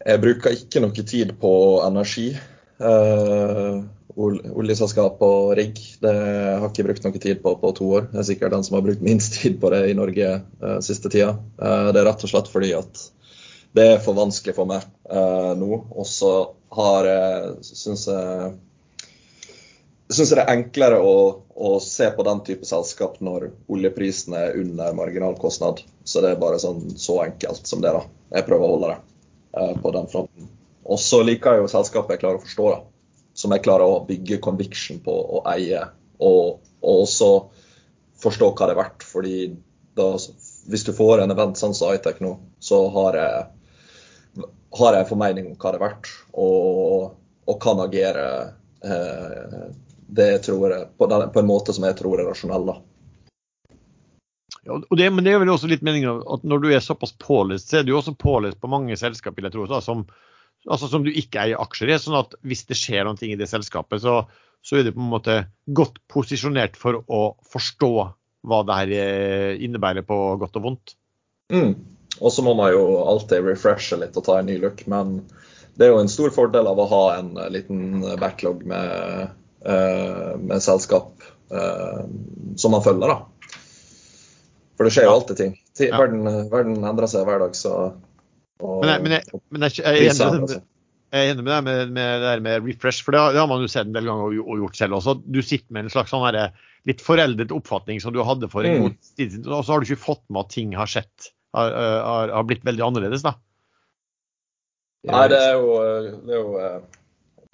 Jeg bruker ikke noe tid på energi. Uh, oljeselskap og rigg. Det har jeg ikke brukt noe tid på på to år. Jeg er sikkert den som har brukt minst tid på det i Norge uh, siste tida. Uh, det er rett og slett fordi at det er for vanskelig for meg nå. Og så har jeg syns jeg syns det er enklere å, å, se på den type selskap når oljeprisen er under marginalkostnad. Så det er bare sånn så enkelt som det. da. Jeg prøver å holde det på den fronten. Og så liker jeg jo selskapet jeg klarer å forstå. da som jeg klarer å bygge conviction på og eie. Og, og også forstå hva det er verdt. fordi da, hvis du får en event sånn som iTech nå, så har jeg, har jeg en formening om hva det er verdt, og, og kan agere eh, det jeg tror er, på, den, på, en måte som jeg tror er rasjonell. da. Ja, det, men det er vel også litt meningen at når du er såpass pålest, så er du også pålest på mange selskap jeg tro, da, som, altså som du ikke eier aksjer i. sånn at hvis det skjer noe i det selskapet, så, så, er du på en måte godt posisjonert for å forstå hva det her eh, innebærer på godt og vondt. Mm. Og så må man jo alltid refreshe litt og ta en ny look, men det er jo en stor fordel av å ha en eh, liten backlog med, med selskap uh, som man følger, da. For det skjer jo alltid ting. Verden, verden endrer seg hver dag, så og, men, jeg, men, jeg, men jeg, jeg, er enig med, deg med, med, det med refresh, for det har, det har, man jo sett en del ganger og, og gjort selv også. Du sitter med en slags sånn her, litt foreldet oppfatning som du hadde for en mm. god tid siden, og så har du ikke fått med at ting har skjedd, har, har, har blitt veldig annerledes, da. Nei, det er jo, det er jo eh,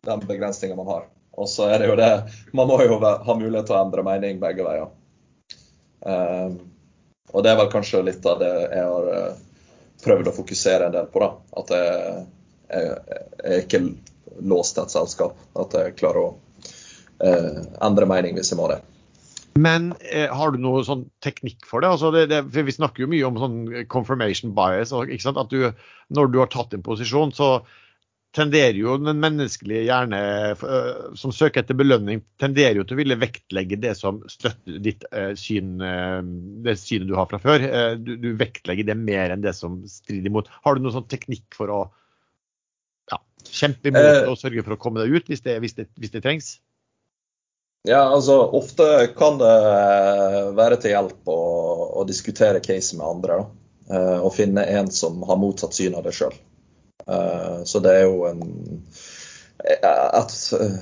den begrensninga man har. Og så er det jo det Man må jo ha mulighet til å endre mening begge veier. Um, og det er vel kanskje litt av det jeg har eh, prøvd å fokusere en del på. da, At jeg, jeg, jeg er ikke låst til et selskap. At jeg klarer å eh, endre mening hvis jeg må det. Men eh, har du noe sånn teknikk for det? Altså det, det for vi snakker jo mye om sånn confirmation bias. At du, når du har tatt en posisjon, så tenderer jo den menneskelige hjerne øh, som søker etter belønning, tenderer jo til å ville vektlegge det som støtter ditt uh, syn, uh, det synet du har fra før. Du, du, vektlegger det mer enn det som strider imot. Har du noen sånn teknikk for å ja, kjempe imot eh, og sørge for å komme deg ut hvis det, hvis det, hvis det trengs? Ja, altså Ofte kan det være til hjelp å, å diskutere case med andre. Da. Og finne en som har motsatt syn av det sjøl. Eh, så det er jo en, et, eh,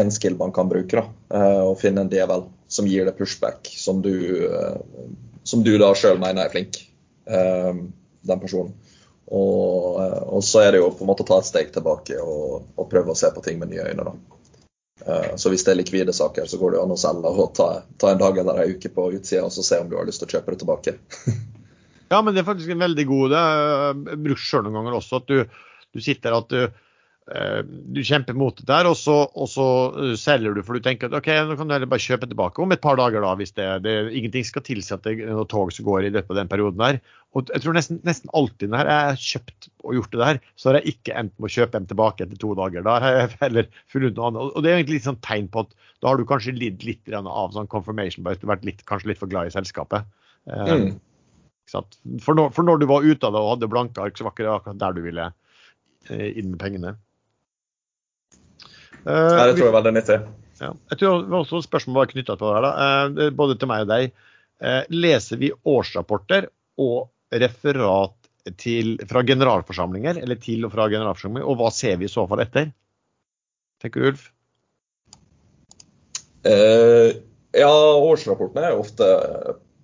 en skill man kan bruke. da, eh, Å finne en djevel som gir deg pushback, som du, som du da sjøl mener er flink. Den personen. Og, og, så er det jo på en måte å ta et steg tilbake og, og prøve å se på ting med nye øyne. da. Så hvis det er likvide saker, så går det an å selge og ta, ta en dag eller en uke på utsida og så se om du har lyst til å kjøpe det tilbake. <laughs> Ja, men det er faktisk en veldig god det. Bruker sjøl noen ganger også at du, du sitter at du, eh, du kjemper mot det der, og så, og så, eh, selger du for du tenker at OK, nå kan du heller bare kjøpe tilbake om et par dager, da, hvis det, det ingenting skal tilsi at det er noe tog som går i løpet av den perioden der. Og jeg tror nesten, nesten alltid når jeg har kjøpt og gjort det der, så har jeg ikke endt med å kjøpe dem tilbake etter to dager. Da har jeg heller funnet noe annet. Og det er egentlig litt sånn tegn på at da har du kanskje lidd litt av sånn confirmation bias, du har vært litt, kanskje litt for glad i selskapet. Eh, mm. For når, for når, du var ute av det og hadde blanke ark, så var ikke det akkurat der du ville eh, inn med pengene. Uh, det tror jeg var det nyttig. Ja. Jeg tror det var også spørsmål var knytta til det her, da. Uh, både til meg og deg. Uh, leser vi årsrapporter og referat til, fra generalforsamlinger, eller til og fra generalforsamlinger, og hva ser vi i så fall etter? Tenker du, Ulf? ja, årsrapportene er ofte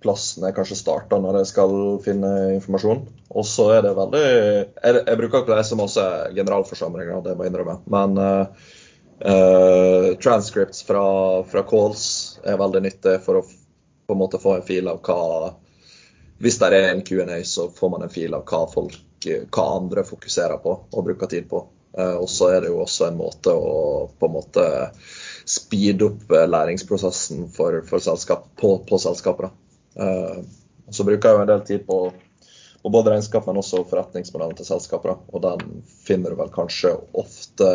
plassen jeg kanskje starter når jeg skal finne informasjon. Og så er det veldig Jeg, jeg bruker ikke å lese masse generalforsamlinger, det må jeg innrømme. Men uh, uh, transcripts fra, fra, calls er veldig nyttig for å på en måte få en fil av hva Hvis det er en Q&A, så får man en fil av hva folk hva andre fokuserer på og bruker tid på. Uh, og så er det jo også en måte å på en måte speede opp læringsprosessen for, for selskap, på, på selskapet. Eh, så bruker jeg jo en del tid på, på både regnskap, men også forretningsmodellen til selskaper. Og den finner du vel kanskje ofte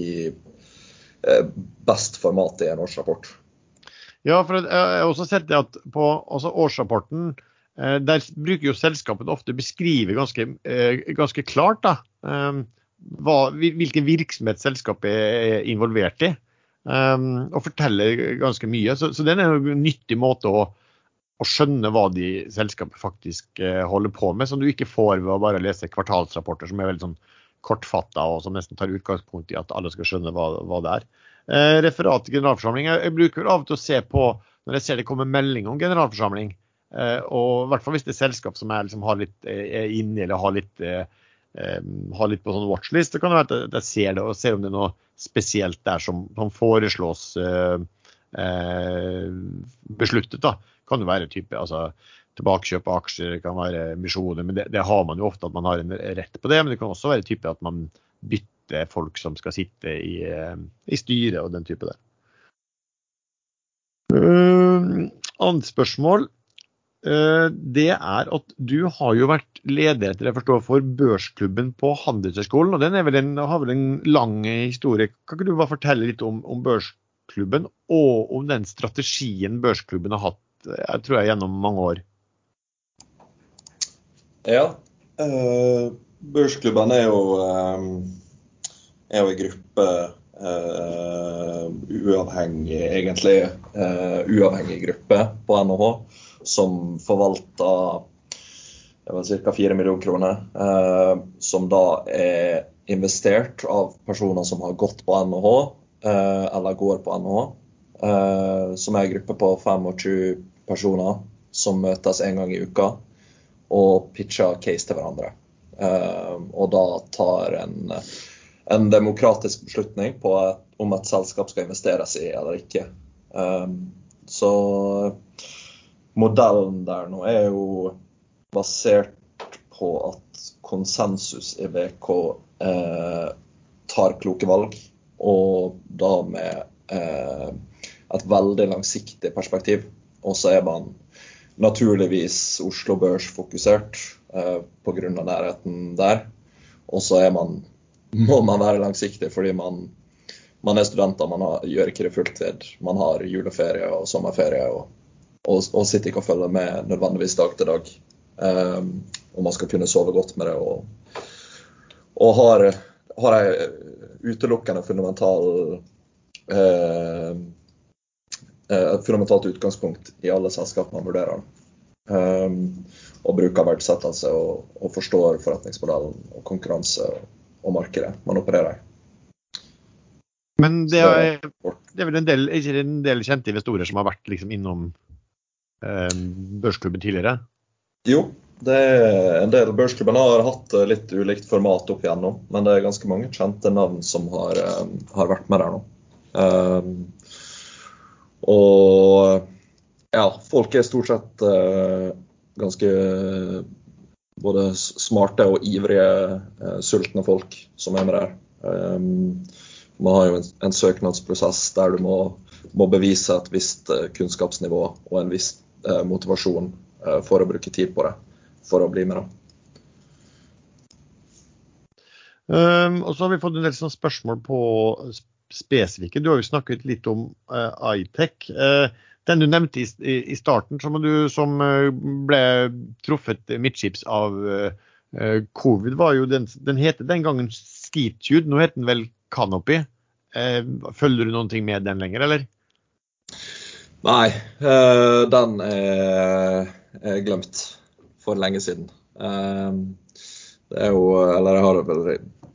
i eh, best format i en årsrapport. Ja, for jeg har også sett det at på altså årsrapporten eh, der bruker jo selskapet ofte å beskrive ganske, ganske klart da, eh, hva, hvilken virksomhet selskapet er involvert i. og forteller ganske mye. Så, så det er en nyttig måte å, å skjønne hva de selskapet faktisk holder på med, som du ikke får ved å bare lese kvartalsrapporter som er veldig sånn kortfatta og som nesten tar utgangspunkt i at alle skal skjønne hva, hva det er. Eh, referat til generalforsamling. Jeg, bruker av og til å se på når jeg ser det kommer melding om generalforsamling, eh, og i hvert fall hvis det er selskap som er, liksom, har litt, eh, er inne eller har litt, eh, eh, har litt på sånn watchlist, så kan det være at jeg ser det og ser om det er noe spesielt der som, som foreslås eh, besluttet. da. Kan jo være type, altså tilbakekjøp av aksjer, kan være misjoner. Men det, det, har man jo ofte at man har en rett på det. Men det kan også være type at man bytter folk som skal sitte i, eh, i styret og den type der. Uh, annet spørsmål. Uh, det er at du har jo vært leder etter jeg forstår, for børsklubben på Handelshøyskolen. og Den vel en, har vel en lang historie. Kan ikke du bare fortelle litt om, om børsklubben og om den strategien børsklubben har hatt jeg tror jeg, gjennom mange år? Ja. Uh, børsklubben er jo er jo en gruppe uh, uavhengig, egentlig uh, uavhengig gruppe på NHH som forvalter ca. 4 millioner kroner. Uh, som da er investert av personer som har gått på NHH eller går på NHH. som er en gruppe på 25 personer som møtes en gang i uka og pitcher case til hverandre. og da tar en en demokratisk beslutning på om et selskap skal investeres i eller ikke. Så modellen der nå er jo basert på at konsensus i VK eh, tar kloke valg, og da med eh, et veldig langsiktig perspektiv. Og så er man naturligvis Oslo Børs fokusert eh, pga. nærheten der. Og så må man være langsiktig fordi man, man er studenter, man har, gjør ikke det fulltid. Man har juleferie og sommerferie og, og, og sitter ikke og følger med nødvendigvis dag til dag. Um, og man skal kunne sove godt med det. Og, og har, har ei utelukkende fundamental uh, et fundamentalt utgangspunkt i alle selskap man vurderer. Um, og bruker verdsettelse og, og, forstår forretningsmodellen og konkurranse. Og, og markedet man opererer i. Men det er, det er vel en del, ikke en del kjente investorer som har vært liksom innom eh, børsklubben tidligere? Jo, det er en del. Børsklubben har hatt litt ulikt format opp igjennom, men det er ganske mange kjente navn som har, eh, har vært med der nå. Um, og ja, folk er stort sett uh, ganske både smarte og ivrige, uh, sultne folk som er med der. Um, man har jo en, en søknadsprosess der du må, må, bevise et visst kunnskapsnivå og en viss uh, motivasjon for å bruke tid på det for å bli med. da. Um, og så har vi fått en del sånn spørsmål på spesifikke. Du har jo snakket litt om uh, iTech. Uh, den du nevnte i, i starten, som, du, som, eh, ble truffet midtskips av covid, var jo den, den heter den gangen Skitude. Nå heter den vel Canopy. Følger du noen ting med den lenger, eller? Nei, den er, er, glemt for lenge siden. det er jo Eller jeg har vel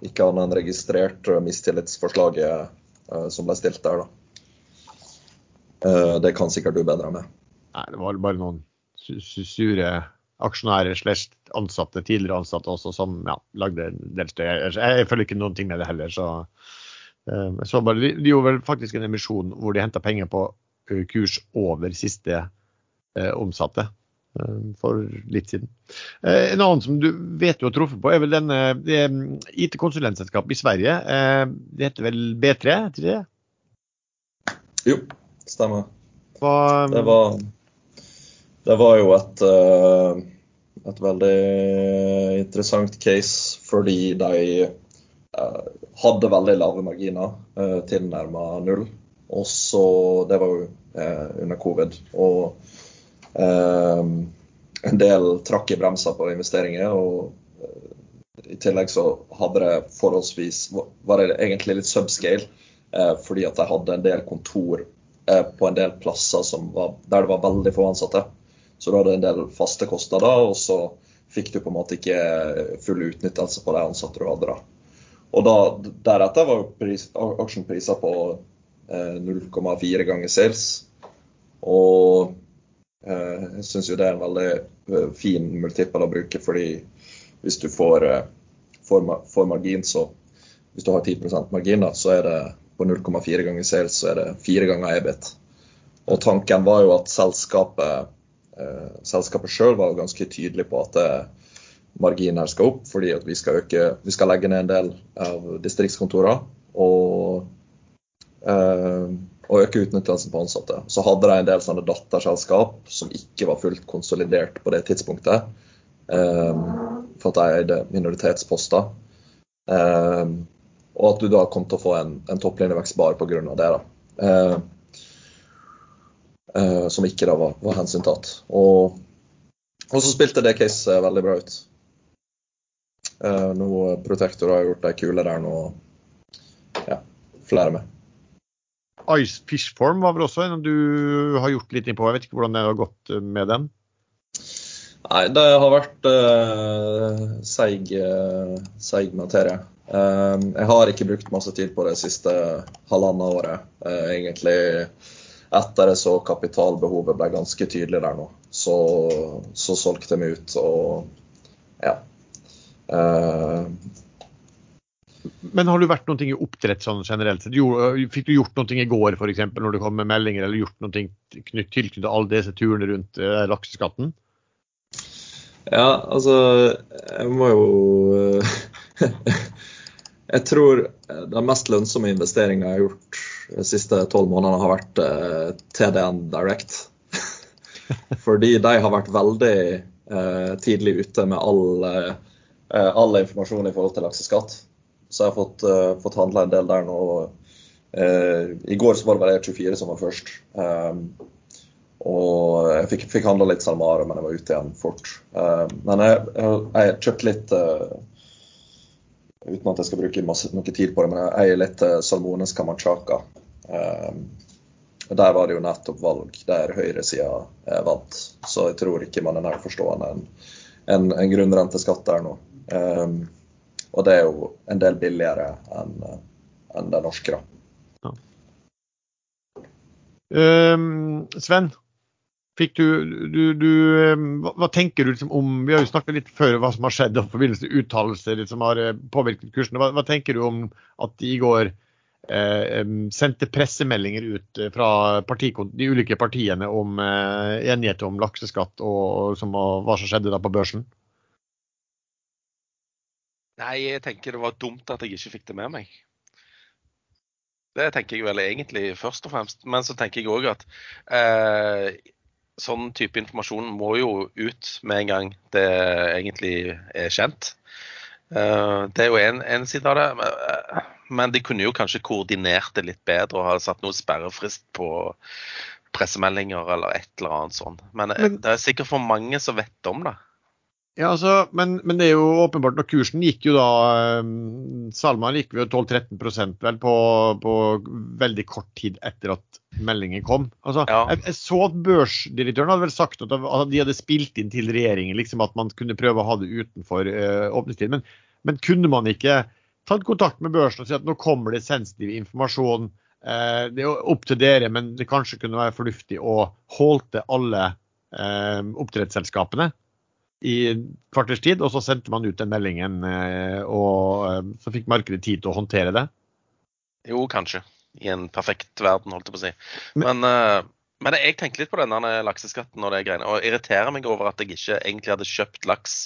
ikke annet enn registrert mistillitsforslaget som ble stilt der, da. Eh, det kan sikkert du bedre med. Nei, det var bare noen sure aksjonærer slash ansatte, tidligere ansatte også, som ja, lagde en del støy. Jeg, følger ikke noen ting med det heller. så, så bare, De, de gjorde vel faktisk en emisjon hvor de henta penger på kurs over siste eh, omsatte for litt siden. en annen som du vet du har truffet på, er vel denne IT-konsulentselskapet i Sverige. det heter vel B3? Heter det? Jo, stemmer. Hva, um, det, var, det var jo et, et veldig interessant case fordi de hadde veldig lave marginer, tilnærma null. Og så Det var jo eh, under covid. Og eh, en del trakk i bremser på investeringer. og eh, i tillegg så hadde det forholdsvis Var det egentlig litt subscale. Eh, fordi at de hadde en del kontor eh, på en del plasser var, der det var veldig få ansatte. Så du hadde en del faste kostnader, og så fikk du på en måte ikke full utnyttelse på de ansatte du hadde. da. Og da, Deretter var pris, aksjen prisa på 0,4 ganger sales. Og jeg syns jo det er en veldig eh, fin multiple å bruke, fordi hvis du får, eh, får, får margin, så hvis du har 10% margin, så er det på 0,4 ganger sales, så er det fire ganger EBIT. Og tanken var jo at selskapet eh, selskapet sjøl var jo ganske tydelig på at marginen her skal opp, fordi vi skal, øke, vi skal legge ned en del av distriktskontorene. Og eh, og øke utnyttelsen på ansatte. Så hadde de en del sånne datterselskap som ikke var fullt konsolidert på det tidspunktet. Um, for at de eide minoritetsposter. Um, og at du da kom til å få en, en topplinjevekst bare pga. det. da. Uh, uh, som ikke da var, var hensyntatt. Og, og, så spilte det caset veldig bra ut. Uh, nå Protector har gjort ei kule der nå. Ja, flere med. Ice Fish Form var vel også en du har gjort litt innpå. Jeg vet ikke hvordan det har gått eh, med den? Nei, det har vært uh, seig, uh, seig materie. Uh, jeg har ikke brukt masse tid på det siste halvannet året. Uh, egentlig etter det så kapitalbehovet ble ganske tydelig der nå, så, så solgte jeg meg ut. Og ja. Men har du vært noe i oppdrett sånn generelt? Fikk du gjort noe i går eksempel, når det kom med meldinger, eller gjort noe knytt, tilknyttet alle disse turene rundt eh, lakseskatten? Ja, altså Jeg må jo <laughs> Jeg tror den mest lønnsomme investeringa jeg har gjort de siste tolv månedene, har vært eh, TDN Direct. <laughs> Fordi de har vært veldig eh, tidlig ute med all, all informasjon i forhold til lakseskatt. Så jeg har fått, uh, fått handla en del der nå. Uh, I går så var det bare E24 som var først. Um, og jeg fikk, fikk handla litt SalMar, men jeg var ute igjen fort. Uh, men jeg, jeg kjøpte litt Uten at jeg skal bruke masse, noe tid på det, men jeg eier litt Salmones Kamachaka. Um, der var det jo nettopp valg der høyresida vant. Så jeg tror ikke man er nær forstående en, en, en grunnrenteskatt der nå. Um, og det er jo en del billigere enn en det norske. da. Ja. Um, Sven, fikk du, du, du ehm, hva, hva, tenker du liksom om Vi har jo snakket litt før hva som har skjedd i forbindelse med uttalelser som har eh, påvirket kursene. Hva, hva, tenker du om at de i går eh, sendte pressemeldinger ut fra fra de ulike partiene om eh, enighet om lakseskatt og, og, som, og hva som skjedde da på børsen? Nei, jeg tenker det var dumt at jeg ikke fikk det med meg. Det tenker jeg vel egentlig først og fremst. Men så tenker jeg òg at eh, sånn type informasjon må jo ut med en gang det egentlig er kjent. Eh, det er jo en, side av det. Men de kunne jo kanskje koordinert det litt bedre og ha satt noe sperrefrist på pressemeldinger eller et eller annet sånt. Men, men det er sikkert for mange som vet om det. Ja, altså, men, men, det er jo åpenbart når kursen gikk jo da um, Salman gikk jo 12-13% vel på, på, veldig kort tid etter at meldingen kom. Altså, ja. jeg, jeg, så at børsdirektøren hadde vel sagt at, de hadde spilt inn til regjeringen liksom at man kunne prøve å ha det utenfor uh, åpningstid. Men, men, kunne man ikke tatt kontakt med børsen og si at nå kommer det sensitiv informasjon? Uh, det er opp til dere, men det kanskje kunne være fornuftig å holde alle uh, oppdrettsselskapene? I kvarters tid, og så sendte man ut den meldingen, eh, og eh, så fikk markedet tid til å håndtere det? Jo, kanskje. I en perfekt verden, holdt jeg på å si. Men, men, eh, men jeg tenkte litt på denne lakseskatten og det greiene, og irriterer meg over at jeg ikke egentlig hadde kjøpt laks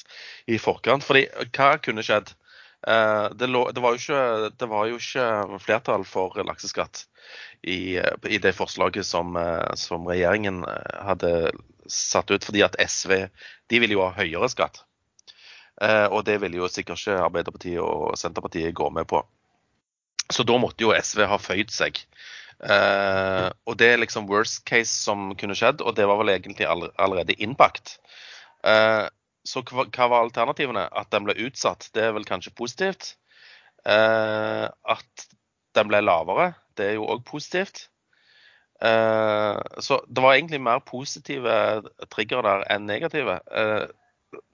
i forkant. fordi hva kunne skjedd? Det, lå, det, var ikke, det, var jo ikke, flertall for lakseskatt i, i det forslaget som, som regjeringen hadde satt ut, fordi at SV de ville jo ha høyere skatt. Eh, og det ville jo sikkert ikke Arbeiderpartiet og Senterpartiet gå med på. Så da måtte jo SV ha føyd seg Eh, og det er liksom worst case som kunne skjedd, og det var vel egentlig all allerede innpakt. Eh, så hva, hva, var alternativene? At den ble utsatt, det er vel kanskje positivt. Eh, at den ble lavere, det er jo òg positivt. Eh, så det var egentlig mer positive triggere der enn negative. Eh,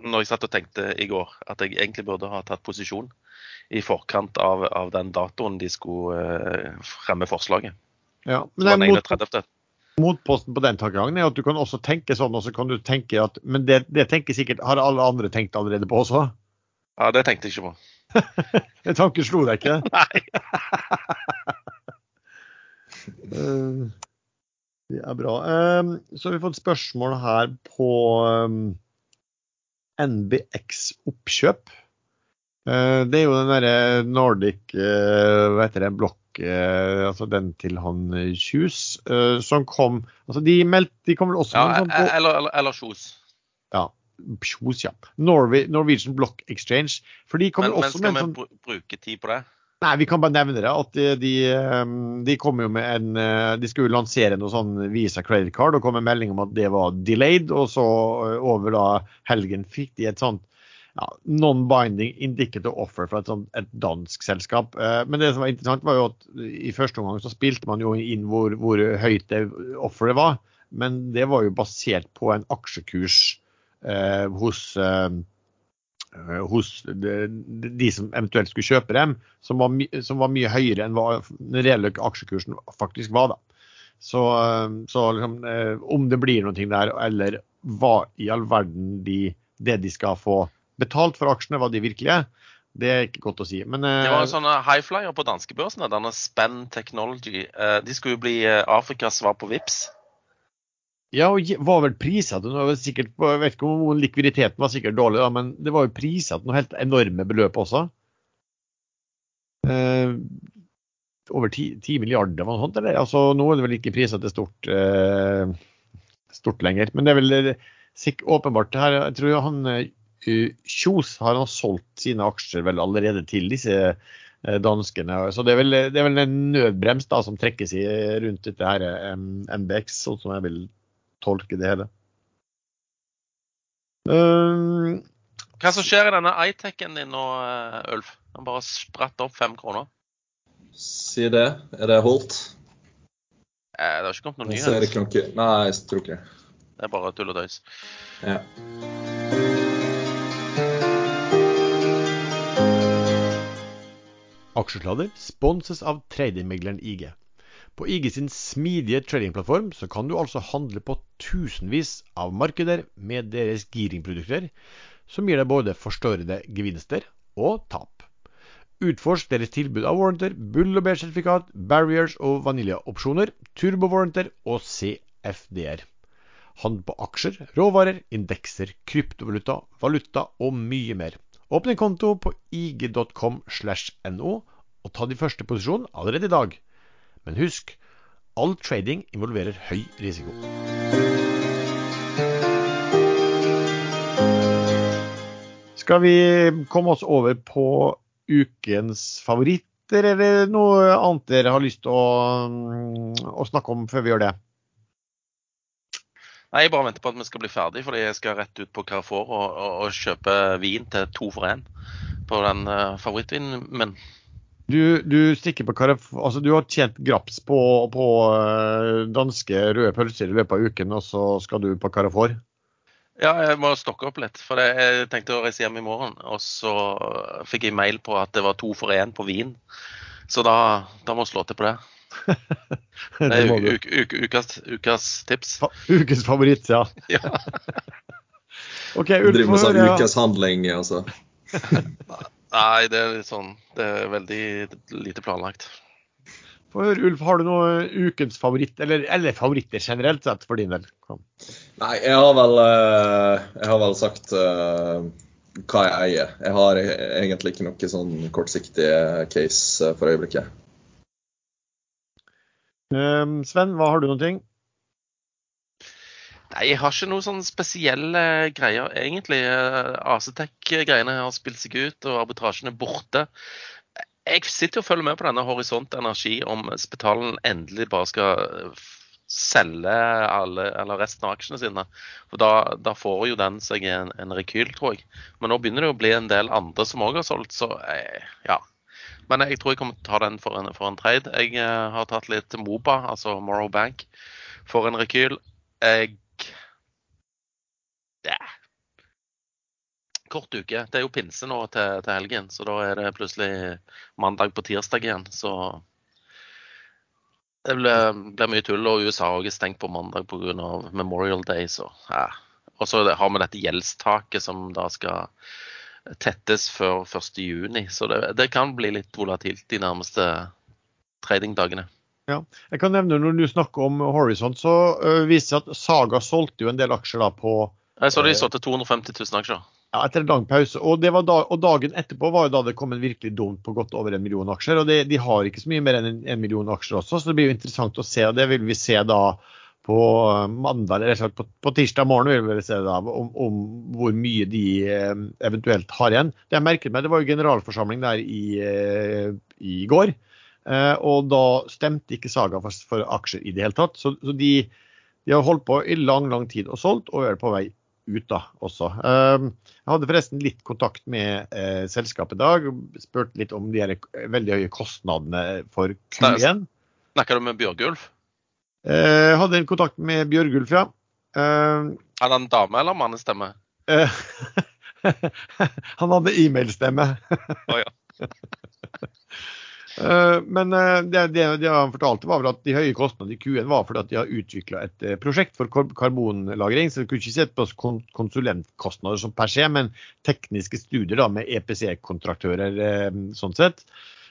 når jeg satt og tenkte i går at jeg egentlig burde ha tatt posisjon i forkant av, av den datoen de skulle eh, fremme forslaget. Ja, men det er mot, 31. motposten på den tankegangen er at du kan også tenke sånn, og så kan du tenke at Men det, det tenker sikkert Har alle andre tenkt allerede på også? Ja, det tenkte jeg ikke på. <laughs> Den tanken slo deg ikke? <laughs> Nei. Eh, Det er bra. Eh, Så har vi fått spørsmål her på eh, NBX oppkjøp. Det er jo den derre Nordic Hva heter det? Blokk eh, Altså den til han eh, Kjus eh, som kom Altså de meldte De kom vel også Ja, sånn på eller, eller, eller Kjos. Ja. Kjos, ja. Norway, Norwegian Block Exchange. For de kom Men, også men skal med vi sånn bruke tid på det? Nei, vi kan bare nevne det. At de, de, de kom jo med en De skulle lansere noe sånn Visa credit card og kom med melding om at det var delayed. Og så over da helgen fikk de et sånt ja, non-binding indicative offer fra et, sånt, et dansk selskap. Eh, Men det som var interessant, var jo at i første omgang så spilte man jo inn hvor, hvor høyt det offeret var. Men det var jo basert på en aksjekurs eh, hos eh, eh, hos de, de som eventuelt skulle kjøpe dem, som var, my, som var mye høyere enn hva den reelle aksjekursen faktisk var. da. Så, eh, så liksom, eh, om det blir noe der, eller hva i all verden de, det de skal få betalt for aksjene, hva de virkelig er, det er ikke godt å si. Men eh, Det var en sånn highflyer på danskebørsen, denne Spen Technology. Eh, De skulle jo bli eh, Afrikas svar på Vips. ja, og var vel på- Jeg vet ikke om likviditeten var sikkert dårlig, da, men det var jo priset til noe helt enorme beløp også. Eh, over 10, 10 milliarder eller noe sånt, eller? Altså, nå er det vel ikke priset til stort, eh, stort lenger. Men det er vel eh, sikk, åpenbart det her. Jeg tror han eh, Kjos har han solgt sine aksjer vel allerede til disse eh, danskene. Så det er vel, det er vel en nødbrems da som trekkes i rundt dette her eh, MBX, sånn som jeg vil tolke det hele. Um, Hva som skjer i denne iTech-en din nå, Ulf? Den bare spratt opp fem kroner. Si det. Er det holdt? Eh, Det har ikke kommet noen Jeg ser nyhet. ikke noe Nei, jeg tror ikke det. Det er bare tull og tøys. Ja. Aksjesladder sponses av tradingmegleren IG. På IG sin smidige tradingplattform så kan du altså handle på tusenvis av markeder med deres giringprodukter, som gir deg både forstørrede gevinster og tap. Utforsk deres tilbud av warranter, bull og bear-sertifikat, barriers og vaniljeopsjoner, turbowarranter og CFD-er. Handel på aksjer, råvarer, indekser, kryptovaluta, valuta og mye mer. Åpne konto på ig.com no og ta de første posisjon allerede i dag. Men husk, all trading involverer høy risiko. Skal vi komme oss over på ukens favoritter, eller noe annet dere har lyst til å, å snakke om før vi gjør det? Nei, Jeg bare venter på at vi skal bli ferdig, fordi jeg skal rett ut på Carrefour og, og, og kjøpe vin til to for én på den uh, favorittvinen min. Du, du stikker på Carrefour, altså du har tjent graps på, på eh, danske røde pølser i løpet av uken, og så skal du på Carrefour? Ja, jeg må stokke opp litt. For jeg tenkte å reise hjem i morgen, og så fikk jeg mail på at det var to for én på vin. Så da, da må jeg slå til på det. <laughs> Uk, ukas, ukas tips. Fa- Ukens favoritt, ja. <laughs> Ja. <laughs> OK, Ulf, Driver med sånn ukas ukes handling, altså. Nei, det er litt sånn Det er veldig lite planlagt. Få høre, Ulf, har du noe ukens favoritt, eller, eller favoritter generelt sett for din del? Kom. Nei, jeg har vel, eh, jeg har vel sagt uh, hva jeg eier. Jeg har e- egentlig ikke noe sånn kortsiktig case eh, for øyeblikket. Um, Sven, hva har du noen ting? Nei, jeg har ikke noen sånn spesielle greier, egentlig. Eh, Acetec-greiene har spilt seg ut, og arbitrasjen er borte. jeg sitter og følger med på denne Horisont Energi om Spetalen endelig bare skal selge alle, eller resten av aksjene sine. For da, da får jo den seg en, en, rekyl, tror jeg. Men nå begynner det å bli en del andre som òg har solgt, så jeg, ja. Men jeg tror jeg kommer til å ta den for en, for en trade. Jeg uh, har tatt litt Moba, altså Morrow Bank, for en rekyl. Jeg yeah. Kort uke. Det er jo pinse nå til, til helgen, så da er det plutselig mandag på tirsdag igjen. Så det blir, mye tull, og USA er stengt på mandag pga. Memorial Day. Så, ja. Og så har vi dette gjeldstaket som da skal tettes før 1.6. Så det, det, kan bli litt volatilt de nærmeste tradingdagene. Ja, jeg kan nevne Når du snakker om Horizon, så uh, viser det at Saga solgte jo en del aksjer da på Jeg så de solgte 250 000 aksjer. Ja, etter en lang pause. Og, da, og, dagen etterpå var jo da det kom en virkelig dumt på godt over en million aksjer. Og det, de har ikke så mye mer enn en, en, million aksjer også, så det blir jo interessant å se. og Det vil vi se da på eh, mandag, eller på, på tirsdag morgen vil vi se da, om, om, hvor mye de eh, eventuelt har igjen. Det jeg merket meg, det var jo generalforsamling der i, eh, i går. Og da stemte ikke Saga for, for aksjer i det hele tatt. Så, så de, de, har holdt på i lang, lang tid og solgt, og er på vei ut da også. Jeg hadde forresten litt kontakt med eh, selskapet i dag. Spurte litt om de her veldig høye kostnadene for Q1. Snakker du med Bjørgulf? Eh, hadde en kontakt med Bjørgulf, ja. Eh, det en dame eller mannestemme? Eh, <laughs> han hadde e-mailstemme. Oh. <laughs> Eh, men eh, det, det, det, han fortalte, var vel at de høye kostnadene i Q1 var fordi at de har utvikla et eh, prosjekt for karbonlagring. Så vi kunne ikke sett på konsulentkostnader som per se, men tekniske studier da, med EPC-kontraktører sånn sett.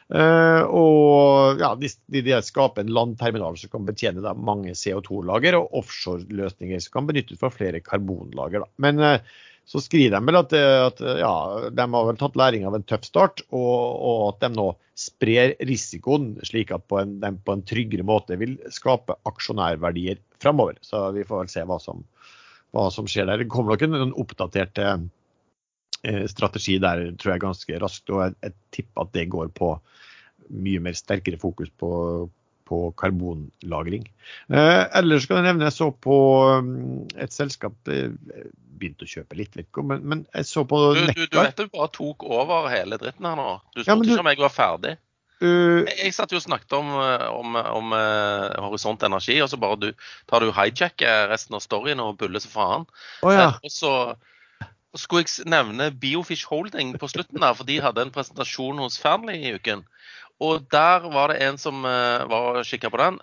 Og ja, de, de, skaper en landterminal som kan betjene da, mange CO2-lager, og offshore-løsninger som kan benyttes for flere karbonlager. Da. Men så skriver de vel at, at ja, de har vel tatt læring av en tøff start, og, og at de nå sprer risikoen, slik at på en, de på en tryggere måte vil skape aksjonærverdier framover. Så vi får vel se hva som, hva som skjer der. Det kommer nok en, oppdatert eh, strategi der, tror jeg, ganske raskt. Og jeg, jeg tipper at det går på mye mer sterkere fokus på, på karbonlagring. Eh, ellers kan jeg nevne jeg så på um, et selskap eh, Begynte å kjøpe litt, vet men, men, jeg så på du, du, du, vet du bare tok over hele dritten her nå. Du spurte ja, ikke om jeg var ferdig. Uh, jeg, jeg satt jo og snakket om, om, om uh, Horisont Energi, og så bare du, tar du hijacker resten av storyen og buller som faen. Oh, ja. og så skulle jeg nevne Biofish Holding på slutten der, for de hadde en presentasjon hos Fearnley i uken. Og der var det en som var og kikka på den.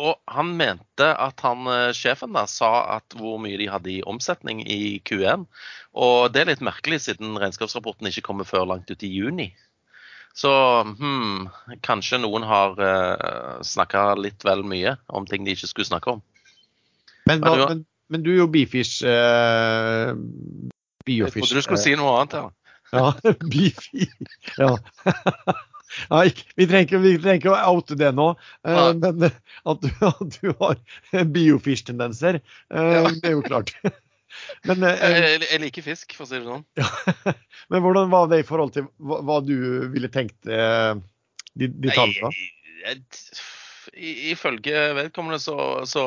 Og han mente at han, eh, sjefen da, sa at hvor mye de hadde i omsetning i Q1. Og det er litt merkelig, siden regnskapsrapporten ikke kommer før langt ut i juni. Så hmm, kanskje noen har uh, eh, snakka litt vel mye om ting de ikke skulle snakke om. Men, hva, men, men du er jo Bifish eh, Biofish. Jeg trodde du skulle uh, si noe annet. Ja, ja <laughs> Bifi. Ja. <laughs> Ja, vi, trenger, ikke å oute det nå, uh, men <laughs> at du, at du har biofish-tendenser, eh, ja. det er jo klart. men, uh, jeg, jeg, liker fisk, for å si det sånn. Ja. men hvordan var det i forhold til hva, hva du ville tenkt de, de tallene? Ifølge vedkommende så, så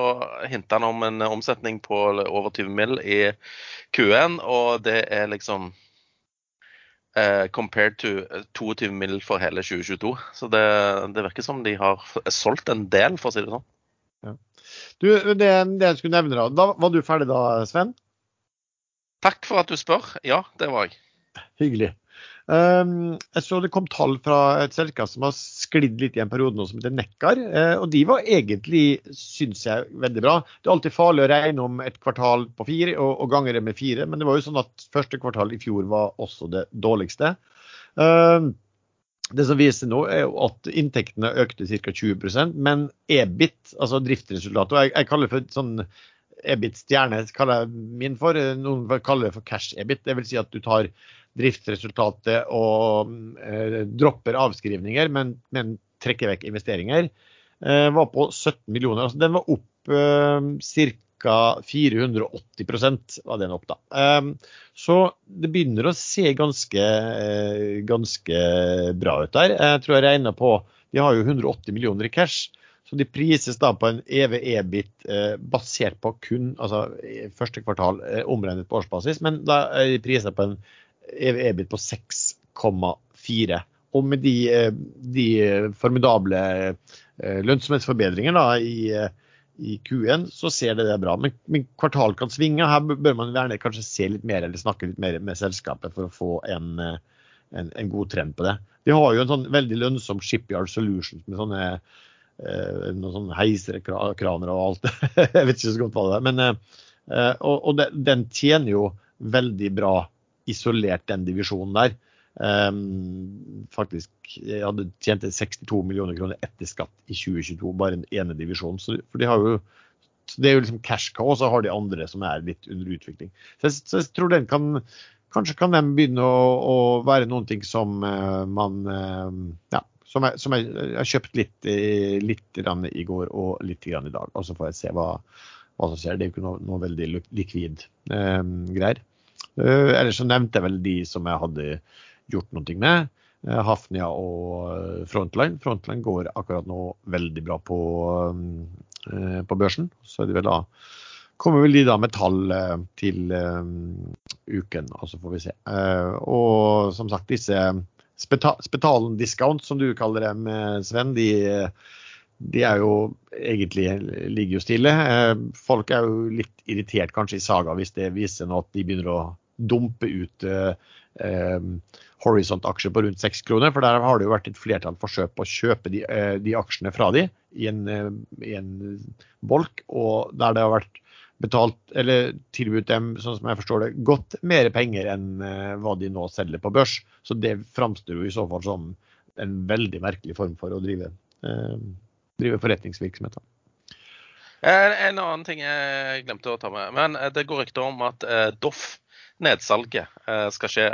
hinta han om en omsetning på over 20 mill. i Q1, og det er liksom eh, compared to 22 eh, mill. for hele 2022. Så det, det, virker som de har solgt en del, for å si det sånn. Ja. Du, det, det, jeg skulle nevne da, da Var du ferdig da, Sven? Takk for at du spør. Ja, det var jeg. Hyggelig. Um, jeg så det kom tall fra et selskap som har sklidd litt i en periode nå, som heter Nekkar. Uh, og de var egentlig, syns jeg, veldig bra. Det er alltid farlig å regne om et kvartal på fire og, og ganger det med fire, men det var jo sånn at første kvartal i fjor var også det dårligste. Uh, det som viser nå, er jo at inntektene økte ca. 20% men EBIT, altså driftsresultatet, og jeg, jeg kaller det for sånn EBIT-stjerne, kaller jeg min for. Noen kaller det for cash-EBIT. Det vil si at du tar driftsresultatet og eh, dropper avskrivninger, men, men, trekker vekk investeringer, eh, var på 17 millioner. Altså, den var opp eh, ca. 480% var den opp, da. Um, så det begynner å se ganske, ganske bra ut der. Jeg tror jeg regna på De har jo 180 millioner i cash. Så de prises da på en EV-EBIT eh, basert på kun altså første kvartal eh, omregnet på årsbasis, men da er de priset på en EV-EBIT på 6,4. Og med de, eh, de formidable lønnsomhetsforbedringene lønnsomhetsforbedringer da, i, eh, i Q1, så ser det det bra. Men, men, kvartal kan svinge. Her bør man gjerne kanskje se litt mer eller snakke litt mer med selskapet for å få en, en, en god trend på det. De har jo en sånn veldig lønnsom shipyard solutions med sånne eh, noen sånne heisekraner og alt. <laughs> Jeg vet ikke så godt hva det er. Men, eh, og, og den tjener jo veldig bra isolert, den divisjonen der. Um, faktisk jeg hadde tjent 62 millioner kroner etter skatt i 2022, bare den ene divisjonen. Så, for de har jo, det er jo liksom cash cow, og så har de andre som er litt under utvikling. Så jeg, så jeg tror den kan Kanskje kan den begynne å, å være noen ting som uh, man uh, Ja, som jeg, som jeg, har kjøpt litt, uh, litt i går og litt i dag. Og så får jeg se hva, hva som skjer. Det er jo ikke noe, noe veldig likvid greier. Ellers så nevnte jeg vel de som jeg hadde gjort noe med. Uh, Hafnia og eh, Frontline. Frontline går akkurat nå veldig bra på, uh, på børsen. Så vel da, kommer vel de da med tall til uken, og så får vi se. Og som sagt, disse Spetalen discount, som du kaller dem, Sven, de, de er jo egentlig ligger jo stille. Folk er jo litt irritert kanskje i Saga hvis det viser nå at de begynner å dumpe ut eh, Horizont-aksjer på rundt 6 kroner. For der har det jo vært et flertall forsøk på å kjøpe de, eh, de aksjene fra de i en, eh, i en, bolk. Og der det har vært betalt, eller tilbudt dem, sånn som jeg forstår det, godt mer penger enn eh, hva de nå selger på børs. Så det framstår jo i så fall som en veldig merkelig form for å drive, drive forretningsvirksomhet. En annen ting jeg glemte å ta med. men Det går rykter om at Doff nedsalget eh, skal skje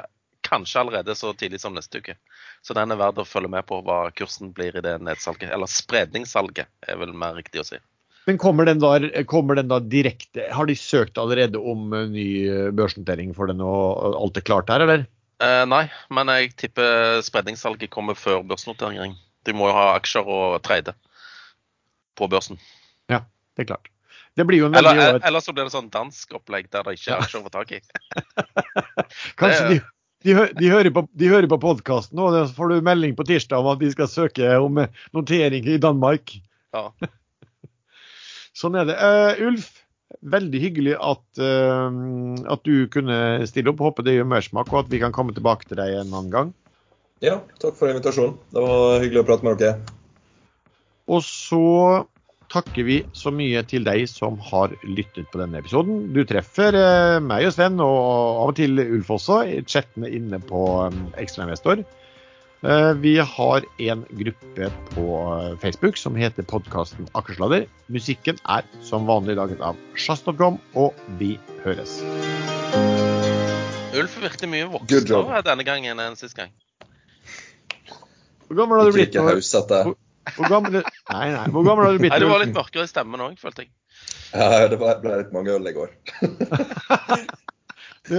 kanskje allerede så tidlig som neste uke. Så den er verdt å følge med på hva kursen blir i det nedsalget. Eller spredningssalget, er vel mer riktig å si. Men kommer den, da, kommer den da direkte Har de søkt allerede om eh, ny eh, børsnotering for den, og alt er klart her, eller? Eh, nei, men jeg tipper spredningssalget kommer før børsnotering. De må jo ha aksjer og trade på børsen. Ja, det er klart. Det blir jo en veldig eller, eller så blir det sånn dansk opplegg der det ikke er aksjer å få tak i. Kanskje de, de, de, hører på, de hører på podkasten, og så får du melding på tirsdag om at de skal søke om notering i Danmark. Ja. <laughs> sånn er det. Uh, Ulf, veldig hyggelig at, uh, at, du kunne stille opp. Håper det gjør mersmak, og at vi kan komme tilbake til deg en annen gang. Ja, takk for invitasjonen. Det var hyggelig å prate med dere. Og så takker vi så mye til deg som har lyttet på denne episoden. Du treffer eh, meg og Sven, og av og til Ulf også, i chattene inne på um, Ekstrainvestor. Eh, vi har en gruppe på Facebook som heter podkasten Akersladder. Musikken er som vanlig laget av sjazz.com, og vi høres. Ulf virker mye voksnere denne gangen enn sist gang. Hvor gammel har du blitt? Ikke hausete. Hvor gammel, nei, nei. Hvor gammel har du blitt? Nei, Du var litt mørkere i stemmen òg, følte jeg. Ja, det ble litt mange øl i går. <laughs> du,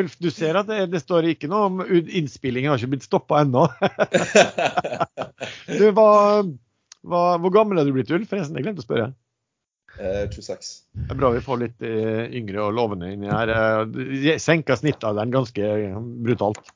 Ulf, du ser at det, det, står ikke noe om innspillingen har ikke blitt stoppa ennå. <laughs> du, hva, hva, hvor gammel er du blitt, Ulf? Forresten, jeg glemte å spørre. Eh, 26. Det er bra vi får litt eh, yngre og lovende inni her. Eh, senka snittalderen ganske brutalt.